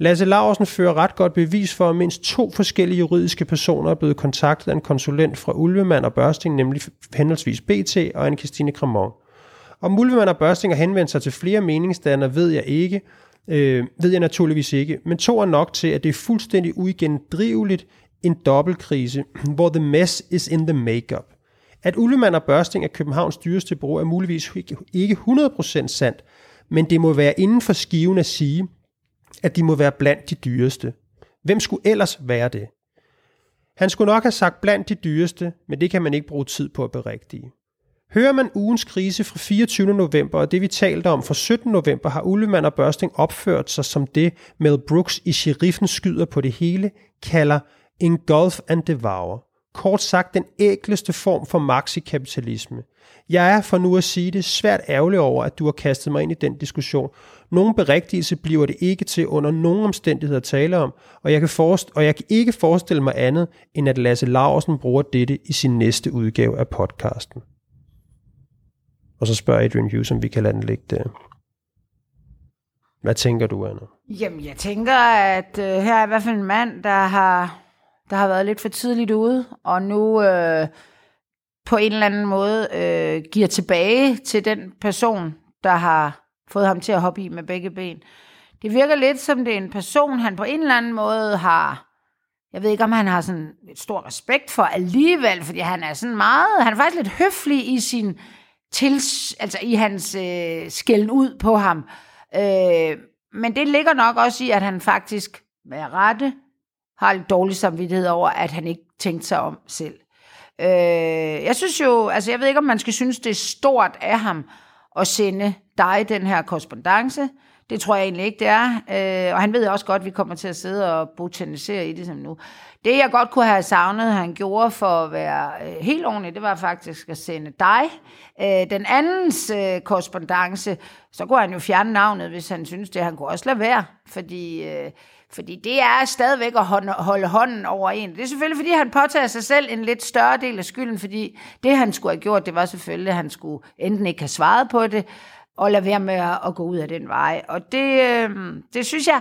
Lasse Larsen fører ret godt bevis for, at mindst to forskellige juridiske personer er blevet kontaktet af en konsulent fra Ulvemand og Børsting, nemlig henholdsvis BT og Anne-Christine Cremont. Om Ulvemand og Børsting har henvendt sig til flere meningsdannere, ved jeg ikke, øh, ved jeg naturligvis ikke, men to er nok til, at det er fuldstændig uigendriveligt en dobbeltkrise, hvor the mess is in the makeup. At Ullemann og Børsting er Københavns dyreste bureau er muligvis ikke 100% sandt, men det må være inden for skiven at sige, at de må være blandt de dyreste. Hvem skulle ellers være det? Han skulle nok have sagt blandt de dyreste, men det kan man ikke bruge tid på at berigtige. Hører man ugens krise fra 24. november, og det vi talte om fra 17. november, har Ullemann og Børsting opført sig som det, Mel Brooks i Sheriffen skyder på det hele, kalder engulf and devour. Kort sagt den ægleste form for maxikapitalisme. Jeg er, for nu at sige det, svært ærgerlig over, at du har kastet mig ind i den diskussion. Nogen berigtigelse bliver det ikke til under nogen omstændigheder at tale om, og jeg, kan forest- og jeg kan ikke forestille mig andet, end at Lasse Larsen bruger dette i sin næste udgave af podcasten. Og så spørger Adrian Hughes, om vi kan lade den ligge der. Hvad tænker du, Anna? Jamen, jeg tænker, at øh, her er i hvert fald en mand, der har, der har været lidt for tidligt ude, og nu øh, på en eller anden måde øh, giver tilbage til den person, der har fået ham til at hoppe i med begge ben. Det virker lidt som det er en person, han på en eller anden måde har... Jeg ved ikke, om han har sådan et stor respekt for alligevel, fordi han er sådan meget... Han er faktisk lidt høflig i sin til, altså i hans øh, skælden ud på ham. Øh, men det ligger nok også i, at han faktisk med rette har lidt dårlig samvittighed over, at han ikke tænkte sig om selv. Øh, jeg synes jo, altså jeg ved ikke, om man skal synes, det er stort af ham at sende dig den her korrespondence. Det tror jeg egentlig ikke, det er. Øh, og han ved også godt, at vi kommer til at sidde og botanisere i det som nu. Det, jeg godt kunne have savnet, han gjorde for at være øh, helt ordentlig, det var faktisk at sende dig øh, den andens øh, korrespondence. Så kunne han jo fjerne navnet, hvis han synes det. Han kunne også lade være, fordi... Øh, fordi det er stadigvæk at holde hånden over en. Det er selvfølgelig, fordi han påtager sig selv en lidt større del af skylden, fordi det, han skulle have gjort, det var selvfølgelig, at han skulle enten ikke have svaret på det, og lade være med at gå ud af den vej. Og det, øh, det synes jeg...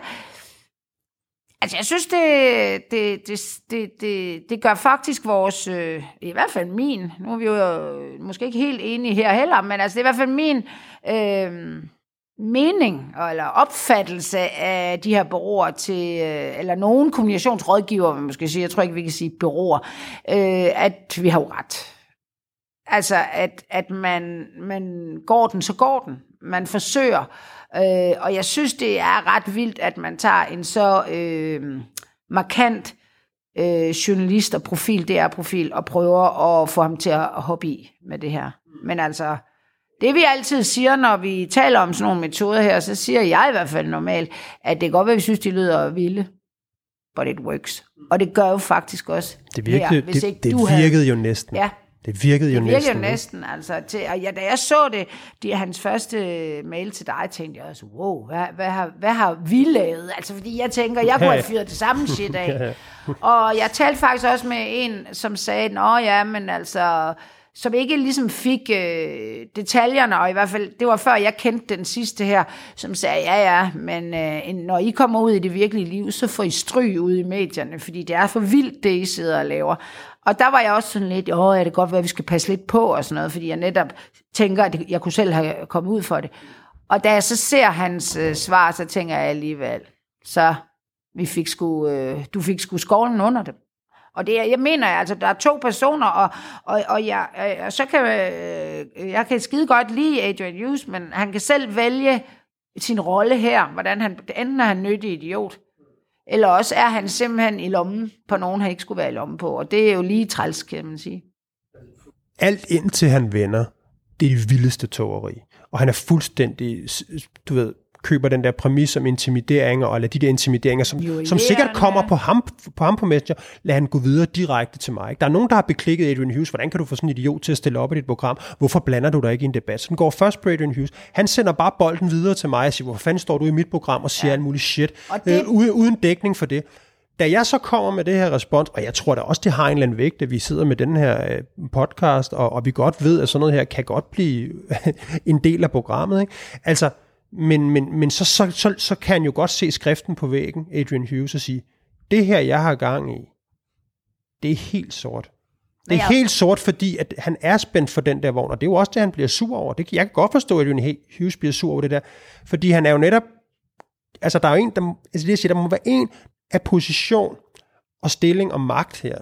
Altså, jeg synes, det, det, det, det, det, det gør faktisk vores, øh, i hvert fald min, nu er vi jo øh, måske ikke helt enige her heller, men altså, det er i hvert fald min øh, mening eller opfattelse af de her bureauer til, øh, eller nogen kommunikationsrådgiver, man måske sige, jeg tror ikke, vi kan sige bureauer, øh, at vi har jo ret. Altså, at, at man, man går den, så går den. Man forsøger. Øh, og jeg synes, det er ret vildt, at man tager en så øh, markant øh, journalist og profil, DR-profil, og prøver at få ham til at hoppe i med det her. Men altså, det vi altid siger, når vi taler om sådan nogle metoder her, så siger jeg i hvert fald normalt, at det kan godt være, at vi synes, de lyder vilde, but it works. Og det gør jo faktisk også det virkede, her, hvis det, ikke det du virkede havde, jo næsten. Ja, det virkede jo det virkede næsten. jo næsten, altså. Til, og ja, da jeg så det, det hans første mail til dig, tænkte jeg også, wow, hvad, hvad, har, hvad har vi lavet? Altså, fordi jeg tænker, jeg kunne have fyret det samme shit af. [laughs] og jeg talte faktisk også med en, som sagde, nå ja, men altså, som ikke ligesom fik øh, detaljerne, og i hvert fald, det var før jeg kendte den sidste her, som sagde, ja ja, men øh, når I kommer ud i det virkelige liv, så får I stryg ud i medierne, fordi det er for vildt, det I sidder og laver. Og der var jeg også sådan lidt, åh, er det godt være, at vi skal passe lidt på og sådan noget, fordi jeg netop tænker, at jeg kunne selv have kommet ud for det. Og da jeg så ser hans øh, svar, så tænker jeg alligevel, så vi fik sku, øh, du fik sgu skovlen under det. Og det, jeg mener altså, der er to personer, og, og, og jeg, øh, og så kan, øh, jeg kan skide godt lide Adrian Hughes, men han kan selv vælge sin rolle her, hvordan han, enten er han nyttig idiot, eller også er han simpelthen i lommen på nogen, han ikke skulle være i lommen på. Og det er jo lige træls, kan man sige. Alt indtil han vender, det er det vildeste tågeri. Og han er fuldstændig, du ved, køber den der præmis om intimideringer, eller de der intimideringer, som, som sikkert kommer på ham, på ham på Messenger, lad han gå videre direkte til mig. Ikke? Der er nogen, der har beklikket Adrian Hughes. Hvordan kan du få sådan en idiot til at stille op i dit program? Hvorfor blander du dig ikke i en debat? Så den går først på Adrian Hughes. Han sender bare bolden videre til mig og siger, hvorfor fanden står du i mit program og siger ja. alt muligt shit, det... øh, uden, uden dækning for det. Da jeg så kommer med det her respons, og jeg tror da også, det har en eller anden vægt, at vi sidder med den her øh, podcast, og, og vi godt ved, at sådan noget her kan godt blive [laughs] en del af programmet. Ikke? Altså, men, men, men så, så, så, så kan han jo godt se skriften på væggen, Adrian Hughes, og sige, det her, jeg har gang i, det er helt sort. Det er helt sort, fordi at han er spændt for den der vogn, og det er jo også det, han bliver sur over. Det, jeg kan godt forstå, at Adrian Hughes bliver sur over det der, fordi han er jo netop, altså der er jo en, der, altså det jeg siger, der må være en af position og stilling og magt her,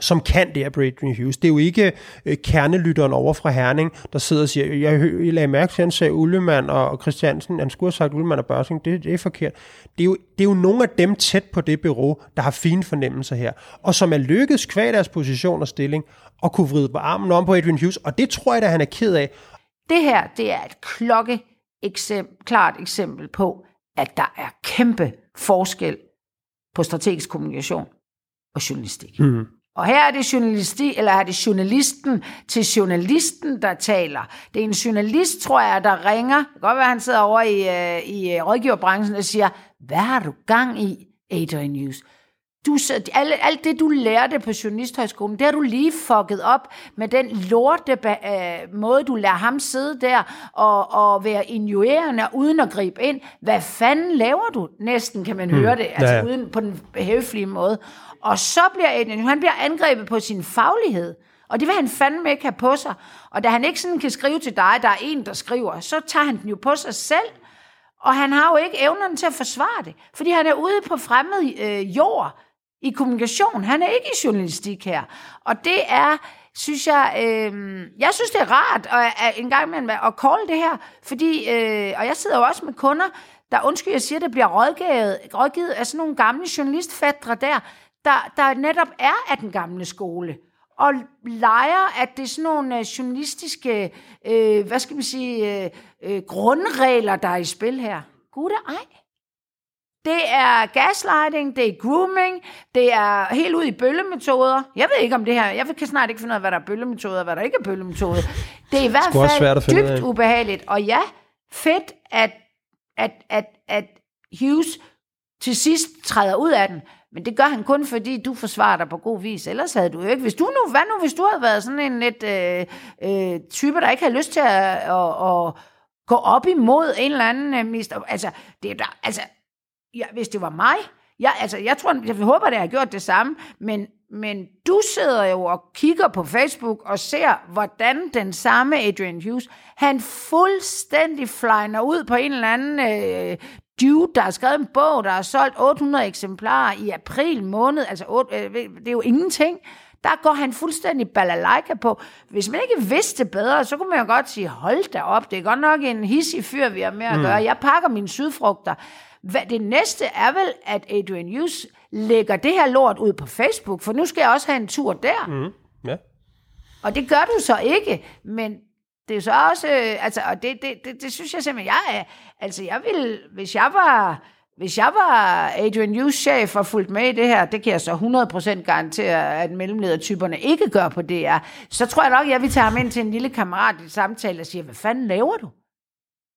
som kan det her Adrian Hughes. Det er jo ikke øh, kernelytteren over fra Herning, der sidder og siger, jeg, jeg lagde mærke til, at han sagde Ullemann og Christiansen, han skulle have sagt Ullemann og Børsing, det, det er forkert. Det er, jo, det er jo nogle af dem tæt på det bureau, der har fine fornemmelser her, og som er lykkedes kvad deres position og stilling, og kunne vride på armen om på Adrian Hughes, og det tror jeg, at han er ked af. Det her, det er et klokke eksempel, klart eksempel på, at der er kæmpe forskel på strategisk kommunikation og journalistik. Mm. Og her er det journalisti, eller er det journalisten til journalisten, der taler. Det er en journalist, tror jeg, der ringer. Det kan godt være, at han sidder over i, øh, i øh, rådgiverbranchen og siger, hvad har du gang i, Adrian News? Du, alt, alt det, du lærte på Journalisthøjskolen, det har du lige fucket op med den lorte øh, måde, du lader ham sidde der og, og være injurerende uden at gribe ind. Hvad fanden laver du? Næsten kan man hmm. høre det, altså ja. uden på den høflige måde. Og så bliver Adrian, han bliver angrebet på sin faglighed. Og det vil han fandme ikke have på sig. Og da han ikke sådan kan skrive til dig, der er en, der skriver, så tager han den jo på sig selv. Og han har jo ikke evnerne til at forsvare det. Fordi han er ude på fremmed øh, jord i kommunikation. Han er ikke i journalistik her. Og det er, synes jeg, øh, jeg synes det er rart at, at øh, en gang imellem at call det her. Fordi, øh, og jeg sidder jo også med kunder, der, undskyld, jeg siger, det bliver rådgivet, rådgivet af sådan nogle gamle journalistfædre der, der, der netop er af den gamle skole, og leger, at det er sådan nogle uh, journalistiske, uh, hvad skal man sige, uh, uh, grundregler, der er i spil her. Gud ej. Det er gaslighting, det er grooming, det er helt ud i bøllemetoder. Jeg ved ikke om det her, jeg kan snart ikke finde ud af, hvad der er bøllemetoder, og hvad der ikke er bøllemetoder. Det er i hvert fald dybt ubehageligt. Og ja, fedt, at, at, at, at Hughes til sidst træder ud af den. Men det gør han kun, fordi du forsvarer dig på god vis. Ellers havde du jo ikke. Hvis du nu, hvad nu, hvis du havde været sådan en lidt øh, øh, type, der ikke havde lyst til at, at, at gå op imod en eller anden øh, mister. Altså, det er der, altså, ja, hvis det var mig, jeg, altså, jeg tror, jeg håber, at jeg har gjort det samme, men, men du sidder jo og kigger på Facebook og ser, hvordan den samme Adrian Hughes, han fuldstændig flyner ud på en eller anden øh, dude, der har skrevet en bog, der har solgt 800 eksemplarer i april måned, altså 8, øh, det er jo ingenting. Der går han fuldstændig balalaika på. Hvis man ikke vidste bedre, så kunne man jo godt sige, hold da op, det er godt nok en hissig fyr, vi har med at mm. gøre. Jeg pakker mine sydfrugter. Hvad, det næste er vel, at Adrian Hughes lægger det her lort ud på Facebook, for nu skal jeg også have en tur der. Mm. Ja. Og det gør du så ikke, men det er så også, øh, altså, og det, det, det, det synes jeg simpelthen, jeg er, altså jeg vil, hvis jeg var, hvis jeg var Adrian Hughes chef og fulgt med i det her, det kan jeg så 100% garantere, at mellemledertyperne ikke gør på det er, så tror jeg nok, at jeg vil tage ham ind til en lille kammerat i samtale og sige, hvad fanden laver du?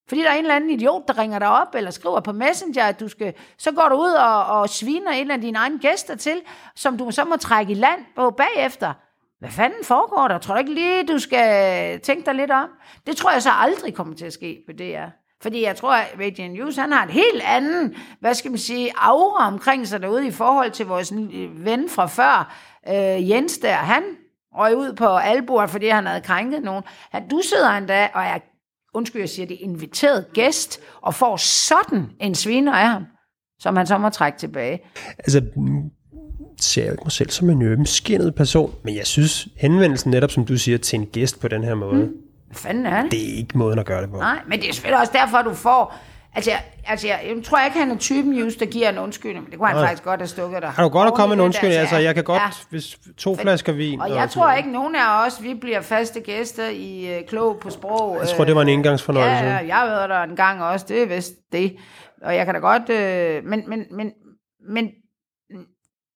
Fordi der er en eller anden idiot, der ringer dig op, eller skriver på Messenger, at du skal, så går du ud og, og sviner en af dine egne gæster til, som du så må trække i land på bagefter. Hvad fanden foregår der? Tror du ikke lige, du skal tænke dig lidt om? Det tror jeg så aldrig kommer til at ske på DR. Fordi jeg tror, at Adrian News, han har et helt andet, hvad skal man sige, aura omkring sig derude i forhold til vores ven fra før, øh, Jens der. Han røg ud på albuer, fordi han havde krænket nogen. Han, du sidder endda og er, undskyld, jeg siger det, inviteret gæst, og får sådan en sviner af ham, som han så må trække tilbage. Altså, ser jeg ikke mig selv som en ømskinnet person, men jeg synes, henvendelsen netop, som du siger, til en gæst på den her måde, mm. Hvad fanden er det? Det er ikke måden at gøre det på. Nej, men det er selvfølgelig også derfor, du får Altså, jeg, altså jeg, jeg tror ikke, han er typen just, der giver en undskyldning, men det kunne han Nej. faktisk godt have stukket dig. Har du godt at komme en undskyldning? Altså, jeg kan godt, Ja. hvis to flasker vin... Og jeg sådan tror ikke, nogen af os, vi bliver faste gæster i uh, Klog på Sprog. Jeg tror, det var en engangsfornøjelse. Ja, jeg været der en gang også, det er vist det. Og jeg kan da godt... Øh, men, men, men, men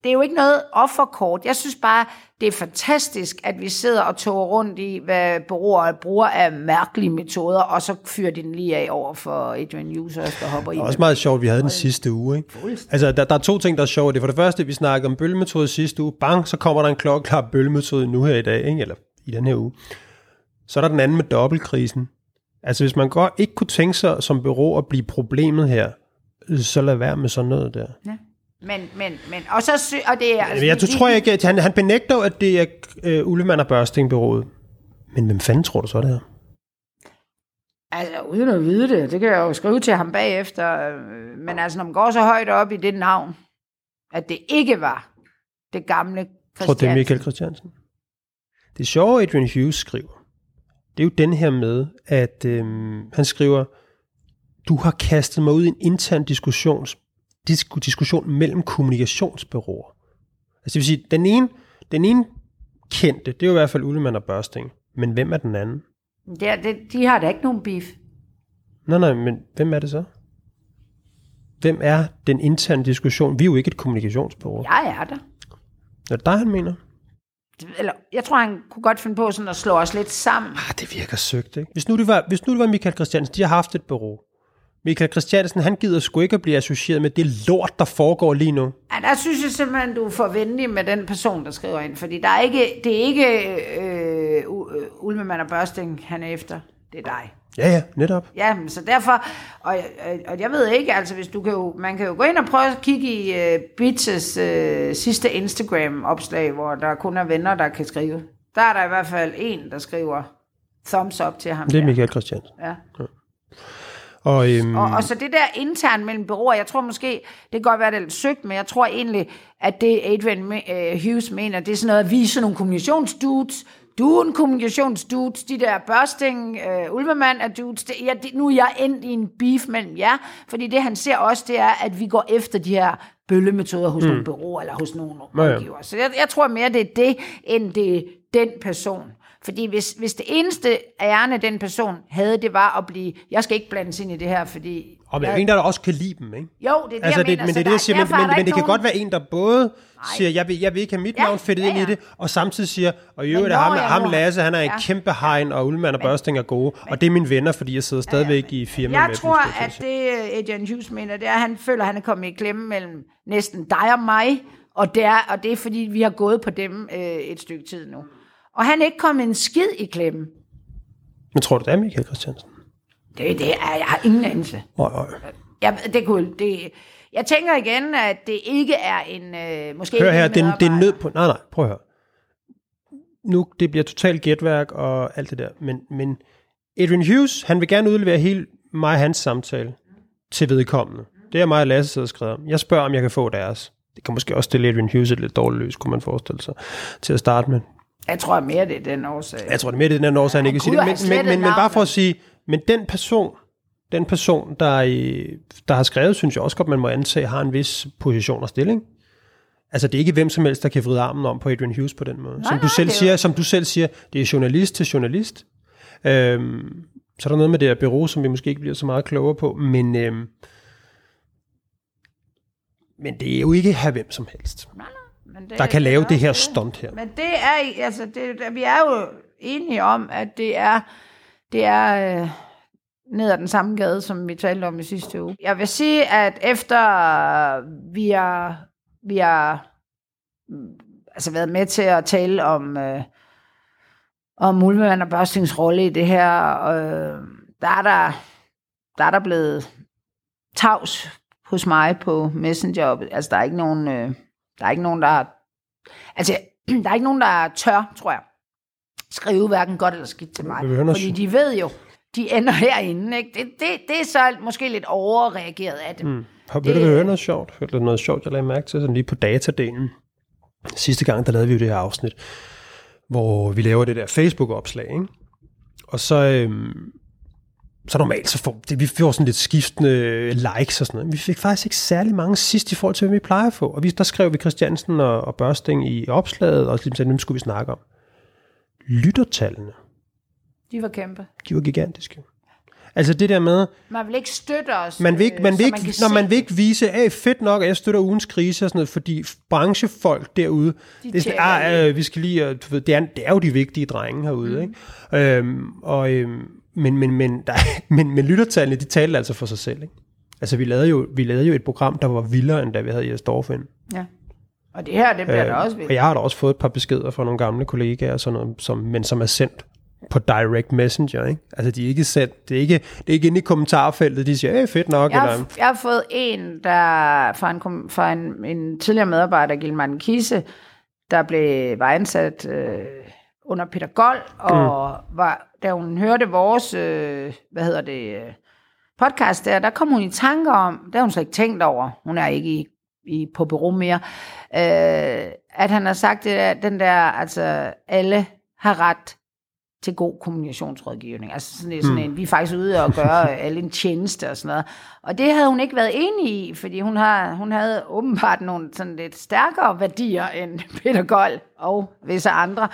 det er jo ikke noget offerkort. Jeg synes bare, det er fantastisk, at vi sidder og toger rundt i, hvad bureauer bruger af mærkelige metoder, og så fyrer de den lige af over for Adrian også, der hopper i. Det er også meget sjovt, vi havde den sidste uge. Ikke? Altså, der, der er to ting, der er sjovt. Det er for det første, vi snakkede om bølgemetode sidste uge. Bang, så kommer der en klokkeklar bølgemetode nu her i dag, ikke? eller i den her uge. Så er der den anden med dobbeltkrisen. Altså, hvis man godt ikke kunne tænke sig som bureau at blive problemet her, så lad være med sådan noget der. Ja. Men, men, men, og så sy- og det er... Altså, jeg tror, ikke, at han, han benægter at det er øh, Ullmann og Børsting. Men hvem fanden tror du så, det er? Altså, uden at vide det, det kan jeg jo skrive til ham bagefter, øh, men altså, når man går så højt op i det navn, at det ikke var det gamle Jeg tror, det er Christiansen. Michael Christiansen. Det sjove, Adrian Hughes skriver, det er jo den her med, at øhm, han skriver, du har kastet mig ud i en intern diskussions, disk, diskussion mellem kommunikationsbyråer. Altså det vil sige, den ene, den ene kendte, det er jo i hvert fald Ullemann og Børsting. Men hvem er den anden? Det, er- det, de har da ikke nogen beef. Nej, nej, men hvem er det så? Hvem er den interne diskussion? Vi er jo ikke et kommunikationsbureau. Ja. Jeg er der. Er det dig, han mener? Eller, jeg tror, han kunne godt finde på sådan at slå os lidt sammen. Ah, det virker søgt, ikke? Hvis nu det var, hvis nu det var Michael Christiansen, de har haft et bureau. Michael Christiansen, han gider sgu ikke at blive associeret med det lort, der foregår lige nu. Ja, der synes jeg simpelthen, du er for venlig med den person, der skriver ind. Fordi der er ikke, det er ikke øh, øh, Ulmemann og Børsting, han er efter. Det er dig. Ja, ja, netop. Ja, men så derfor, og, og, og jeg ved ikke, altså hvis du kan jo, man kan jo gå ind og prøve at kigge i uh, Bits' uh, sidste Instagram-opslag, hvor der kun er venner, der kan skrive. Der er der i hvert fald en, der skriver thumbs up til ham. Det er der. Michael Christiansen. Ja. Og, øhm, Og, og så det der internt mellem bureauer, jeg tror måske, det kan godt være, det er lidt søgt, men jeg tror egentlig, at det Adrian uh, Hughes mener, det er sådan noget, at vi sådan nogle kommunikationsdudes, du er en kommunikationsdudes, de der børsting, uh, Ulvemann er dudes, det, ja, det, nu er jeg endt i en beef mellem jer, fordi det han ser også, det er, at vi går efter de her bøllemetoder hos mm. nogle bureauer eller hos nogle Ja, ja. rådgivere. Så jeg, jeg tror mere, det er det, end det er den person. Fordi hvis, hvis det eneste ærne, den person havde, det var at blive, jeg skal ikke blandes ind i det her, fordi... og men jeg, en, der også kan lide dem, ikke? jo, det er det, Altså, jeg det, mener. men det er det, jeg siger, men, men, men det kan nogen- godt være en, der både siger, jeg vil, jeg vil ikke have mit Ja, navn fedtet ja, ind i ja. det, og samtidig siger, og i øvrigt er ham, jeg ham Lasse, han er en Ja. kæmpe hegn, og Ullemann og Børsting er gode, og det er mine venner, fordi jeg sidder stadigvæk i firma med Jeg dem, tror, skulle jeg til at det Adrian Hughes mener, det er, at han føler, at han er kommet i klemme mellem næsten dig og mig, og det er, og det er fordi, vi har gået på dem øh, et stykke tid nu. Og han er ikke kommet en skid i klemme. Men tror du, det er Michael Christiansen? Det, det er, jeg har ingen anelse. Nej, nej. Jeg, det kunne, det, jeg tænker igen, at det ikke er en, øh, måske Hør her, det, er- det er nød på... Nej, nej, prøv at høre. Nu, det bliver totalt gætværk og alt det der, men, men Adrian Hughes, han vil gerne udlevere hele mig og hans samtale til vedkommende. Det er mig og Lasse sidder og skrevet om. Jeg spørger, om jeg kan få deres. Det kan måske også stille Adrian Hughes et lidt dårligt løs, kunne man forestille sig, til at starte med. Jeg tror mere, det er den årsag. Jeg tror, det er mere det, den her årsag, han ikke sige det. Men, men, men, men bare for at sige, men den person, den person, der, der har skrevet, synes jeg også godt, man må antage, har en vis position og stilling. Altså, det er ikke hvem som helst, der kan vride armen om på Adrian Hughes på den måde. Nej, som, du nej, selv det er jo- siger, som du selv siger, det er journalist til journalist. Øhm, så er der noget med det her bureau, som vi måske ikke bliver så meget klogere på, men, øhm, men det er jo ikke her hvem som helst, nej, men det, der kan lave det her stunt her. Men det er, altså, det, vi er jo enige om, at det er, det er øh, ned ad den samme gade, som vi talte om i sidste uge. Jeg vil sige, at efter vi har, vi har mm, altså været med til at tale om, øh, om Mulvand og Børstings rolle i det her, øh, der er der, der er der blevet tavs hos mig på Messenger. Altså, der er ikke nogen, øh, der er ikke nogen, der Altså, [clears throat] der er ikke nogen, der tør, tror jeg, skrive hverken godt eller skidt til mig. Fordi de ved jo, de ender [laughs] herinde. Ikke? Det, det, det er så måske lidt overreageret af dem. Mm. Har ved du, høre noget sjovt? Du noget sjovt, jeg lagde mærke til, sådan lige på datadelen. Sidste gang, der lavede vi jo det her afsnit, hvor vi laver det der Facebook-opslag, ikke? Og så, øhm, så normalt så får det, vi får sådan lidt skiftende likes og sådan noget. Vi fik faktisk ikke særlig mange sidst i forhold til, hvad vi plejer at få. Og vi, der skrev vi Christiansen og, og Børsting i opslaget, og ligesom, dem skulle vi snakke om. Lyttertallene, De var kæmpe. de var gigantiske. Altså det der med, Man vil ikke støtte os, man vil ikke, øh, man vil ikke, kan når man vil ikke vise, at fedt nok, at jeg støtter ugens krise og sådan noget, fordi branchefolk derude, det er sådan, ah, øh, vi skal lige, du ved, det, er, det er jo de vigtige drenge herude, mm. ikke? Øhm, og, øhm, men, men, men, der, [laughs] men, men lyttertallene, de talte altså for sig selv, ikke? Altså vi lavede, jo, vi lavede jo et program, der var vildere, end da vi havde Jes Dorf ind. Ja. Og det her, det bliver øh, da også og vildt. jeg har da også fået et par beskeder fra nogle gamle kollegaer, og sådan noget, som, men som er sendt på direct messenger, ikke? Altså, de er ikke sendt, det er ikke, det er ikke inde i kommentarfeltet, de siger, hey, fedt nok, Jeg eller, har, jeg har fået en, der fra en, fra en, en tidligere medarbejder, Gilman Kise, der blev, var ansat øh, under Peter Gold, og mm. var, da hun hørte vores, øh, hvad hedder det, øh, podcast der, der kom hun i tanker om, det har hun slet ikke tænkt over, hun er ikke i, i, på bureau mere, øh, at han har sagt det der, den der, altså alle har ret til god kommunikationsrådgivning. Altså sådan, sådan en, vi er faktisk ude og gøre [laughs] alle en tjeneste og sådan noget. Og det havde hun ikke været enig i, fordi hun, har, hun havde åbenbart nogle sådan lidt stærkere værdier end [laughs] Peter Gold og visse andre.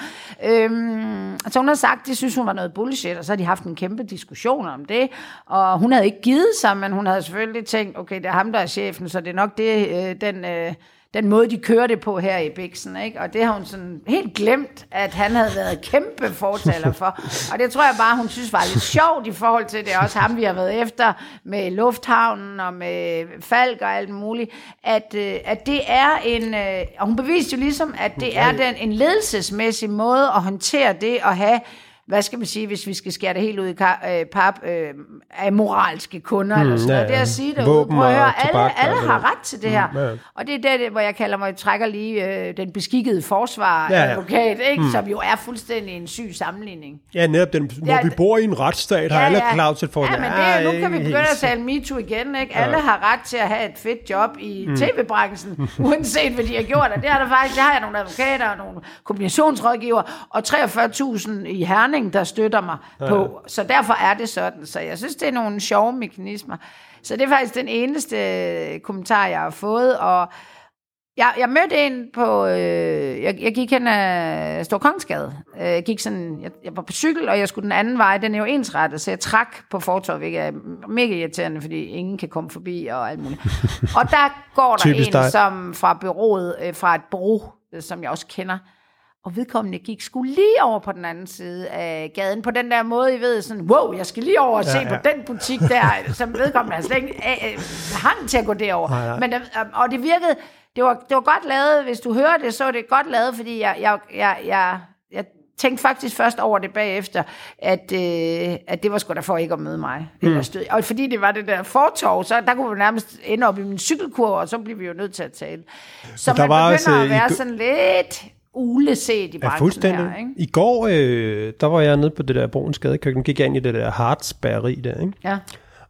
Øhm, så hun har sagt, det synes hun var noget bullshit, og så har de haft en kæmpe diskussion om det. Og hun havde ikke givet sig, men hun havde selvfølgelig tænkt, okay, det er ham, der er chefen, så det er nok det, øh, den... Øh, den måde, de kører det på her i Bixen, ikke? Og det har hun sådan helt glemt, at han havde været kæmpe fortaler for. Og det tror jeg bare, hun synes var lidt sjovt i forhold til, det er også ham, vi har været efter med Lufthavnen og med Falk og alt muligt, at, øh, at det er en, øh, og hun beviste jo ligesom, at det er den, en ledelsesmæssig måde at håndtere det og have hvad skal man sige, hvis vi skal skære det helt ud i kar, øh, pap, øh, af moralske kunder, hmm, eller sådan ja, noget. Det er ja. at sige det Våben Prøv at høre, alle, tobak alle har ret til det her. Mm, ja. Og det er det, hvor jeg kalder mig, jeg trækker lige øh, den beskikkede forsvar Ja, ja. ikke? som jo er fuldstændig en syg sammenligning. Ja, netop den, hvor Ja, vi bor i en retsstat, har alle klar til for ja, men det, nu kan vi begynde at tale MeToo igen. Ikke? Alle har ret til at have et fedt job i mm. tv-branchen, [laughs] uanset hvad de har gjort. Og det har der faktisk, der har jeg nogle advokater og nogle kombinationsrådgiver, og 43.000 i Herning, der støtter mig ja. på. Så derfor er det sådan. Så jeg synes, det er nogle sjove mekanismer. Så det er faktisk den eneste øh, kommentar, jeg har fået, og jeg, jeg mødte en på, øh, jeg, jeg gik hen ad Stor Kongsgade. Øh, Jeg gik sådan, jeg, jeg var på cykel, og jeg skulle den anden vej, den er jo ensrettet, så jeg trak på fortorvet, hvilket er mega irriterende, fordi ingen kan komme forbi og alt muligt. [laughs] Og der går der en, dig. som fra bureauet, øh, fra et bureau, øh, som jeg også kender, og vedkommende gik skulle lige over på den anden side af gaden, på den der måde, I ved, sådan, wow, jeg skal lige over og se Ja, på den butik der, [laughs] som vedkommende har slet ikke øh, øh, hang til at gå derover. Nej, nej. Men, øh, og det virkede, det var, det var godt lavet, hvis du hører det, så er det godt lavet, fordi jeg, jeg, jeg, jeg, jeg tænkte faktisk først over det bagefter, at, øh, at det var sgu da for ikke at møde mig. Mm. Stød. Og fordi det var det der fortov, så der kunne vi nærmest ende op i min cykelkurv, og så blev vi jo nødt til at tale. Så der man var begynder også, at øh, være i- sådan lidt uleset i Ja, branchen fuldstændig. her. Ikke? I går, øh, der var jeg nede på det der Broens Gadekøkken, gik jeg ind i det der Harts bageri der, ikke? Ja.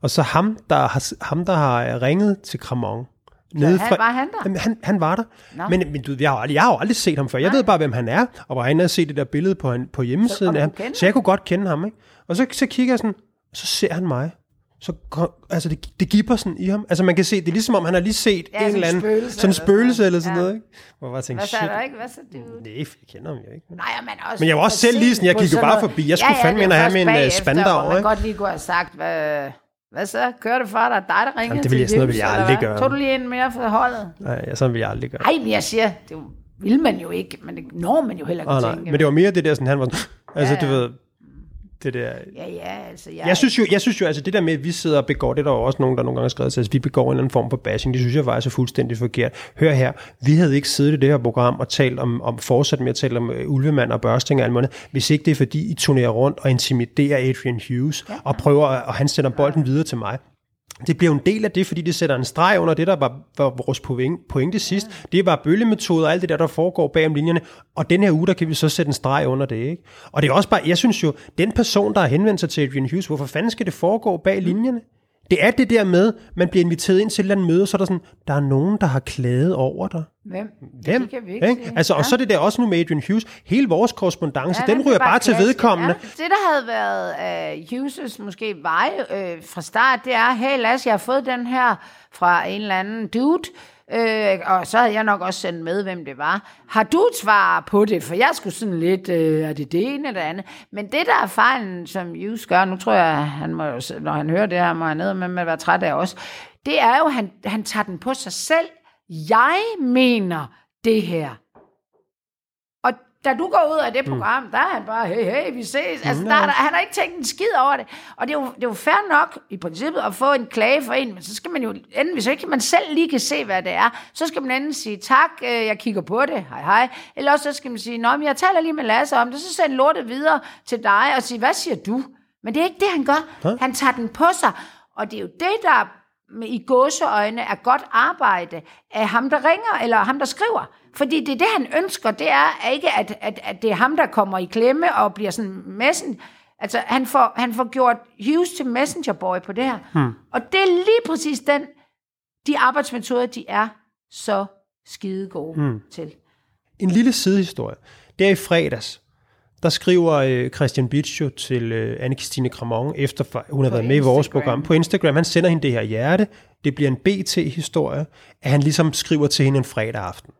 Og så ham, der har, ham, der har ringet til Kramon. Nede han- var han der? Jamen, han, han var der. Nå. Men, men du, jeg, har, aldrig- jeg har jo aldrig set ham før. Jeg ved bare, hvem han er, og var inde og se det der billede på, han, på hjemmesiden Så- af ham. Så jeg kunne godt kende ham, ikke? Og så, så kigger jeg sådan, så ser han mig. Så altså det, det giver sådan i ham. Altså man kan se, det er ligesom om han har lige set Ja, en eller anden, spøgelse sådan en eller spøgelse sådan eller sådan noget. noget, ikke? Hvor jeg bare tænkte, Hvad sagde der ikke? Hvad sagde du? Nej, jeg kender ham jo ikke. Nej, men også... Men jeg var også selv lige sådan, jeg gik jo bare forbi. Jeg skulle fandme det ind er og have min, Spandau, hvor man ikke? godt lige kunne have sagt, hvad, hvad så? Kører det for dig? Dig, der ringer Jamen, det vil jeg- sådan noget vil jeg aldrig gøre. Tog du lige en mere for holdet? Nej, ja, sådan vil jeg aldrig gøre. Nej, men jeg siger, det vil man jo ikke, men det når man jo heller ikke Oh, tænke. Men det var mere det der, sådan han var sådan, altså Ja, du ja. ved, det der... Ja, ja, altså... Jeg, Jeg synes, jo, jeg synes jo, altså det der med, at vi sidder og begår, det er der jo også nogen, der nogle gange har skrevet til, at vi begår en eller anden form for bashing, det synes jeg faktisk er fuldstændig forkert. Hør her, vi havde ikke siddet i det her program og talt om, om fortsat med at tale om uh, ulvemand og børsting og alt muligt, hvis ikke det er fordi, I turnerer rundt og intimiderer Adrian Hughes ja. og prøver, at- og han sender bolden videre til mig. Det bliver en del af det, fordi det sætter en streg under det, der var, var vores pointe, sidst. Det var bøllemetoder og alt det der, der foregår bag om linjerne. Og den her uge, der kan vi så sætte en streg under det. Ikke? Og det er også bare, jeg synes jo, den person, der har henvendt sig til Adrian Hughes, hvorfor fanden skal det foregå bag linjerne? Det er det der med, man bliver inviteret ind til et eller andet møde, så er der sådan, der er nogen, der har klaget over dig. Hvem? Hvem? Det kan vi ikke, Ikke? Altså, og så er det der også nu med Adrian Hughes. Hele vores korrespondence, ja, den er ryger bare til klassisk. vedkommende. Ja, det, der havde været uh, Hughes' måske vej øh, fra start, det er, hey Lasse, jeg har fået den her fra en eller anden dude, Øh, og så havde jeg nok også sendt med, hvem det var. Har du et svar på det? For jeg skulle sådan lidt, øh, er det det ene eller det andet? Men det, der er fejlen, som Jus gør, nu tror jeg, han må, jo når han hører det her, må han ned med, med at være træt af os, det er jo, at han, han tager den på sig selv. Jeg mener det her. Da du går ud af det program, mm. der er han bare, hey, hey, vi ses. Altså, der, er der, han har ikke tænkt en skid over det. Og det er, jo, det er jo fair nok, i princippet, at få en klage for en, men så skal man jo enten, hvis ikke man selv lige kan se, hvad det er, så skal man enten sige, tak, øh, jeg kigger på det, hej hej. Eller også så skal man sige, nå, men jeg taler lige med Lasse om det, så send lortet videre til dig og sige, hvad siger du? Men det er ikke det, han gør. Hæ? Han tager den på sig. Og det er jo det, der med, i gåseøjne er godt arbejde af ham, der ringer, eller ham, der skriver. Fordi det er det, han ønsker. Det er ikke, at, at, at det er ham, der kommer i klemme og bliver sådan messen. Altså, han får, han får gjort Hughes til messenger boy på det her. Hmm. Og det er lige præcis den, de arbejdsmetoder, de er så skide gode hmm. til. En lille sidehistorie. Der i fredags, der skriver øh, Christian Bitsch jo til øh, Anne-Christine Cramon, efter hun har På været med i vores Instagram. program på Instagram. Han sender hende det her hjerte. Det bliver en BT-historie, at han ligesom skriver til hende en fredag aften.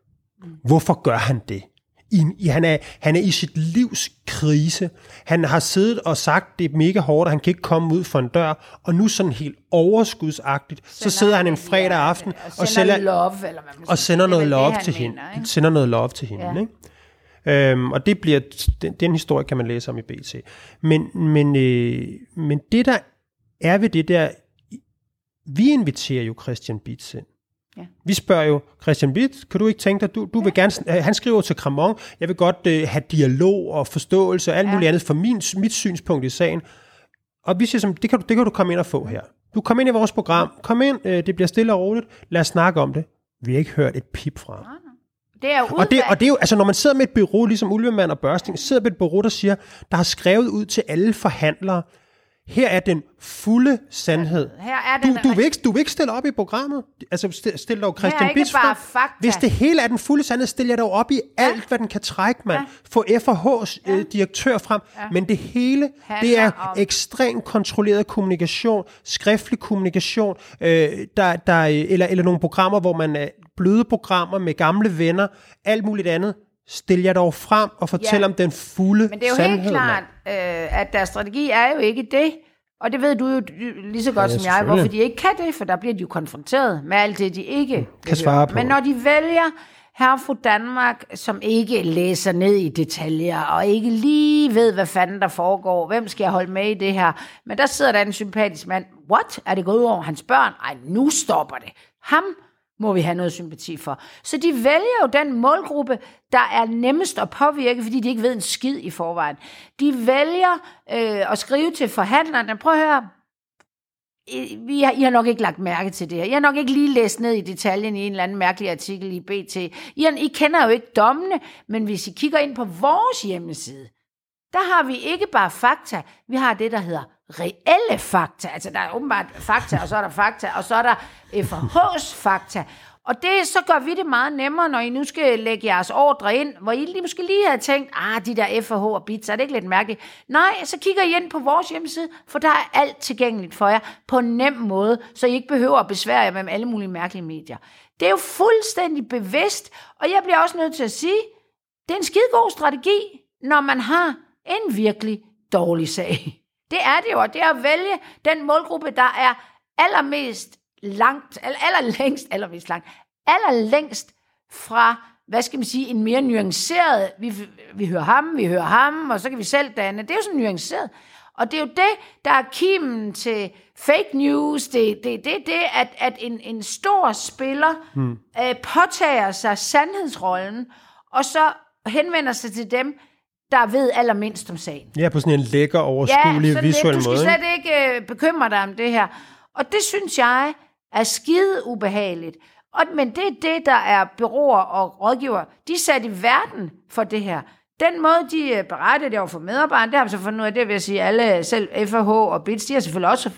Hvorfor gør han det? I, i, han, er, han er i sit livs krise. Han har siddet og sagt, det er mega hårdt, og han kan ikke komme ud for en dør. Og nu sådan helt overskudsagtigt, så sidder han en fredag aften og og, sender sælger, love, eller man og sender er noget love det, til hende. mener, ikke? Sender noget love til hende, ja. ikke? Øhm, og det bliver, den, den historie kan man læse om i BT. Men, men, øh, men det der er ved det der, vi inviterer jo Christian Bitz ind. Ja. Vi spørger jo, Christian Bitz, kan du ikke tænke dig, du, du vil gerne, øh, han skriver til Cramon, jeg vil godt øh, have dialog og forståelse og alt Ja. muligt andet for min, mit synspunkt i sagen. Og vi siger, som, det, kan du, det kan du komme ind og få her. Du kom ind i vores program, kom ind, øh, det bliver stille og roligt, lad os snakke om det. Vi har ikke hørt et pip fra ham. Det er jo Og det, og det er jo, altså når man sidder med et bureau, ligesom Ulvemand og Børsting, sidder med et bureau, der siger, der har skrevet ud til alle forhandlere, her er den fulde sandhed. Her er Du, den du, vil ikke, du vil ikke stille op i programmet. Altså stil, dog Christian Bitz frem. fakta. Hvis det hele er den fulde sandhed, stil jeg dog op i alt, hvad den kan trække, mand. Ja. Få FH's øh, direktør frem. Men det hele, det Handler er om- ekstremt kontrolleret kommunikation, skriftlig kommunikation, øh, der, der, øh, eller, eller nogle programmer, hvor man er bløde programmer med gamle venner, alt muligt andet. Stil jer dog frem og fortæl Ja. om den fulde Men det er jo sandhed, helt klart, øh, at deres strategi er jo ikke det. Og det ved du jo lige så godt Ja, som jeg, hvorfor de ikke kan det, for der bliver de jo konfronteret med alt det, de ikke vil høre. svare på. Men når de vælger herre fru Danmark, som ikke læser ned i detaljer, og ikke lige ved, hvad fanden der foregår, hvem skal jeg holde med i det her, men der sidder der en sympatisk mand, what, er det gået ud over hans børn? Ej, nu stopper det. Ham må vi have noget sympati for. Så de vælger jo den målgruppe, der er nemmest at påvirke, fordi de ikke ved en skid i forvejen. De vælger øh, at skrive til forhandlerne, prøv at høre, I, vi har, I har nok ikke lagt mærke til det her. I har nok ikke lige læst ned i detaljen i en eller anden mærkelig artikel i BT. I, I kender jo ikke dommene, men hvis I kigger ind på vores hjemmeside, der har vi ikke bare fakta, vi har det, der hedder reelle fakta. Altså, der er åbenbart fakta, og så er der fakta, og så er der FH's fakta. Og det, så gør vi det meget nemmere, når I nu skal lægge jeres ordre ind, hvor I lige måske lige har tænkt, ah, de der FH og bits, er det ikke lidt mærkeligt? Nej, så kigger I ind på vores hjemmeside, for der er alt tilgængeligt for jer på en nem måde, så I ikke behøver at besvære jer med alle mulige mærkelige medier. Det er jo fuldstændig bevidst, og jeg bliver også nødt til at sige, det er en skidegod strategi, når man har en virkelig dårlig sag. Det er det jo, og det er at vælge den målgruppe, der er allermest langt, eller allerlængst, allermest langt, allerlængst fra, hvad skal man sige, en mere nuanceret, vi, vi hører ham, vi hører ham, og så kan vi selv danne. Det er jo sådan nuanceret. Og det er jo det, der er kimen til fake news, det er det, det, det, at, at en, en stor spiller hmm. øh, påtager sig sandhedsrollen, og så henvender sig til dem, der ved allermindst om sagen. Ja, på sådan en lækker, overskuelig, sådan visuel lidt. Du måde. skal ikke? slet ikke øh, bekymre dig om det her. Og det synes jeg er skide ubehageligt. Og, men det er det, der er byråer og rådgiver. De er sat i verden for det her. Den måde, de berettede beretter det over for medarbejderne, det har vi så fundet ud af, det vil jeg sige, alle, selv FH og BITS, de har selvfølgelig også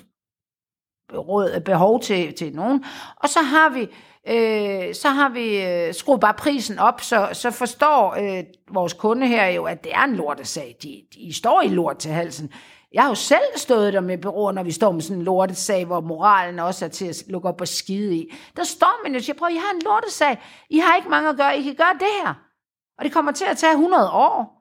råd, øh, behov til, til nogen. Og så har vi, øh, så har vi øh, skruet bare prisen op, så, så forstår øh, vores kunde her jo, at det er en lortesag. De, de står i lort til halsen. Jeg har jo selv stået der med bureauer, når vi står med sådan en lortesag, hvor moralen også er til at lukke op og skide i. Der står man jo og siger, prøv, I har en lortesag. I har ikke mange at gøre. I kan gøre det her. Og det kommer til at tage 100 år.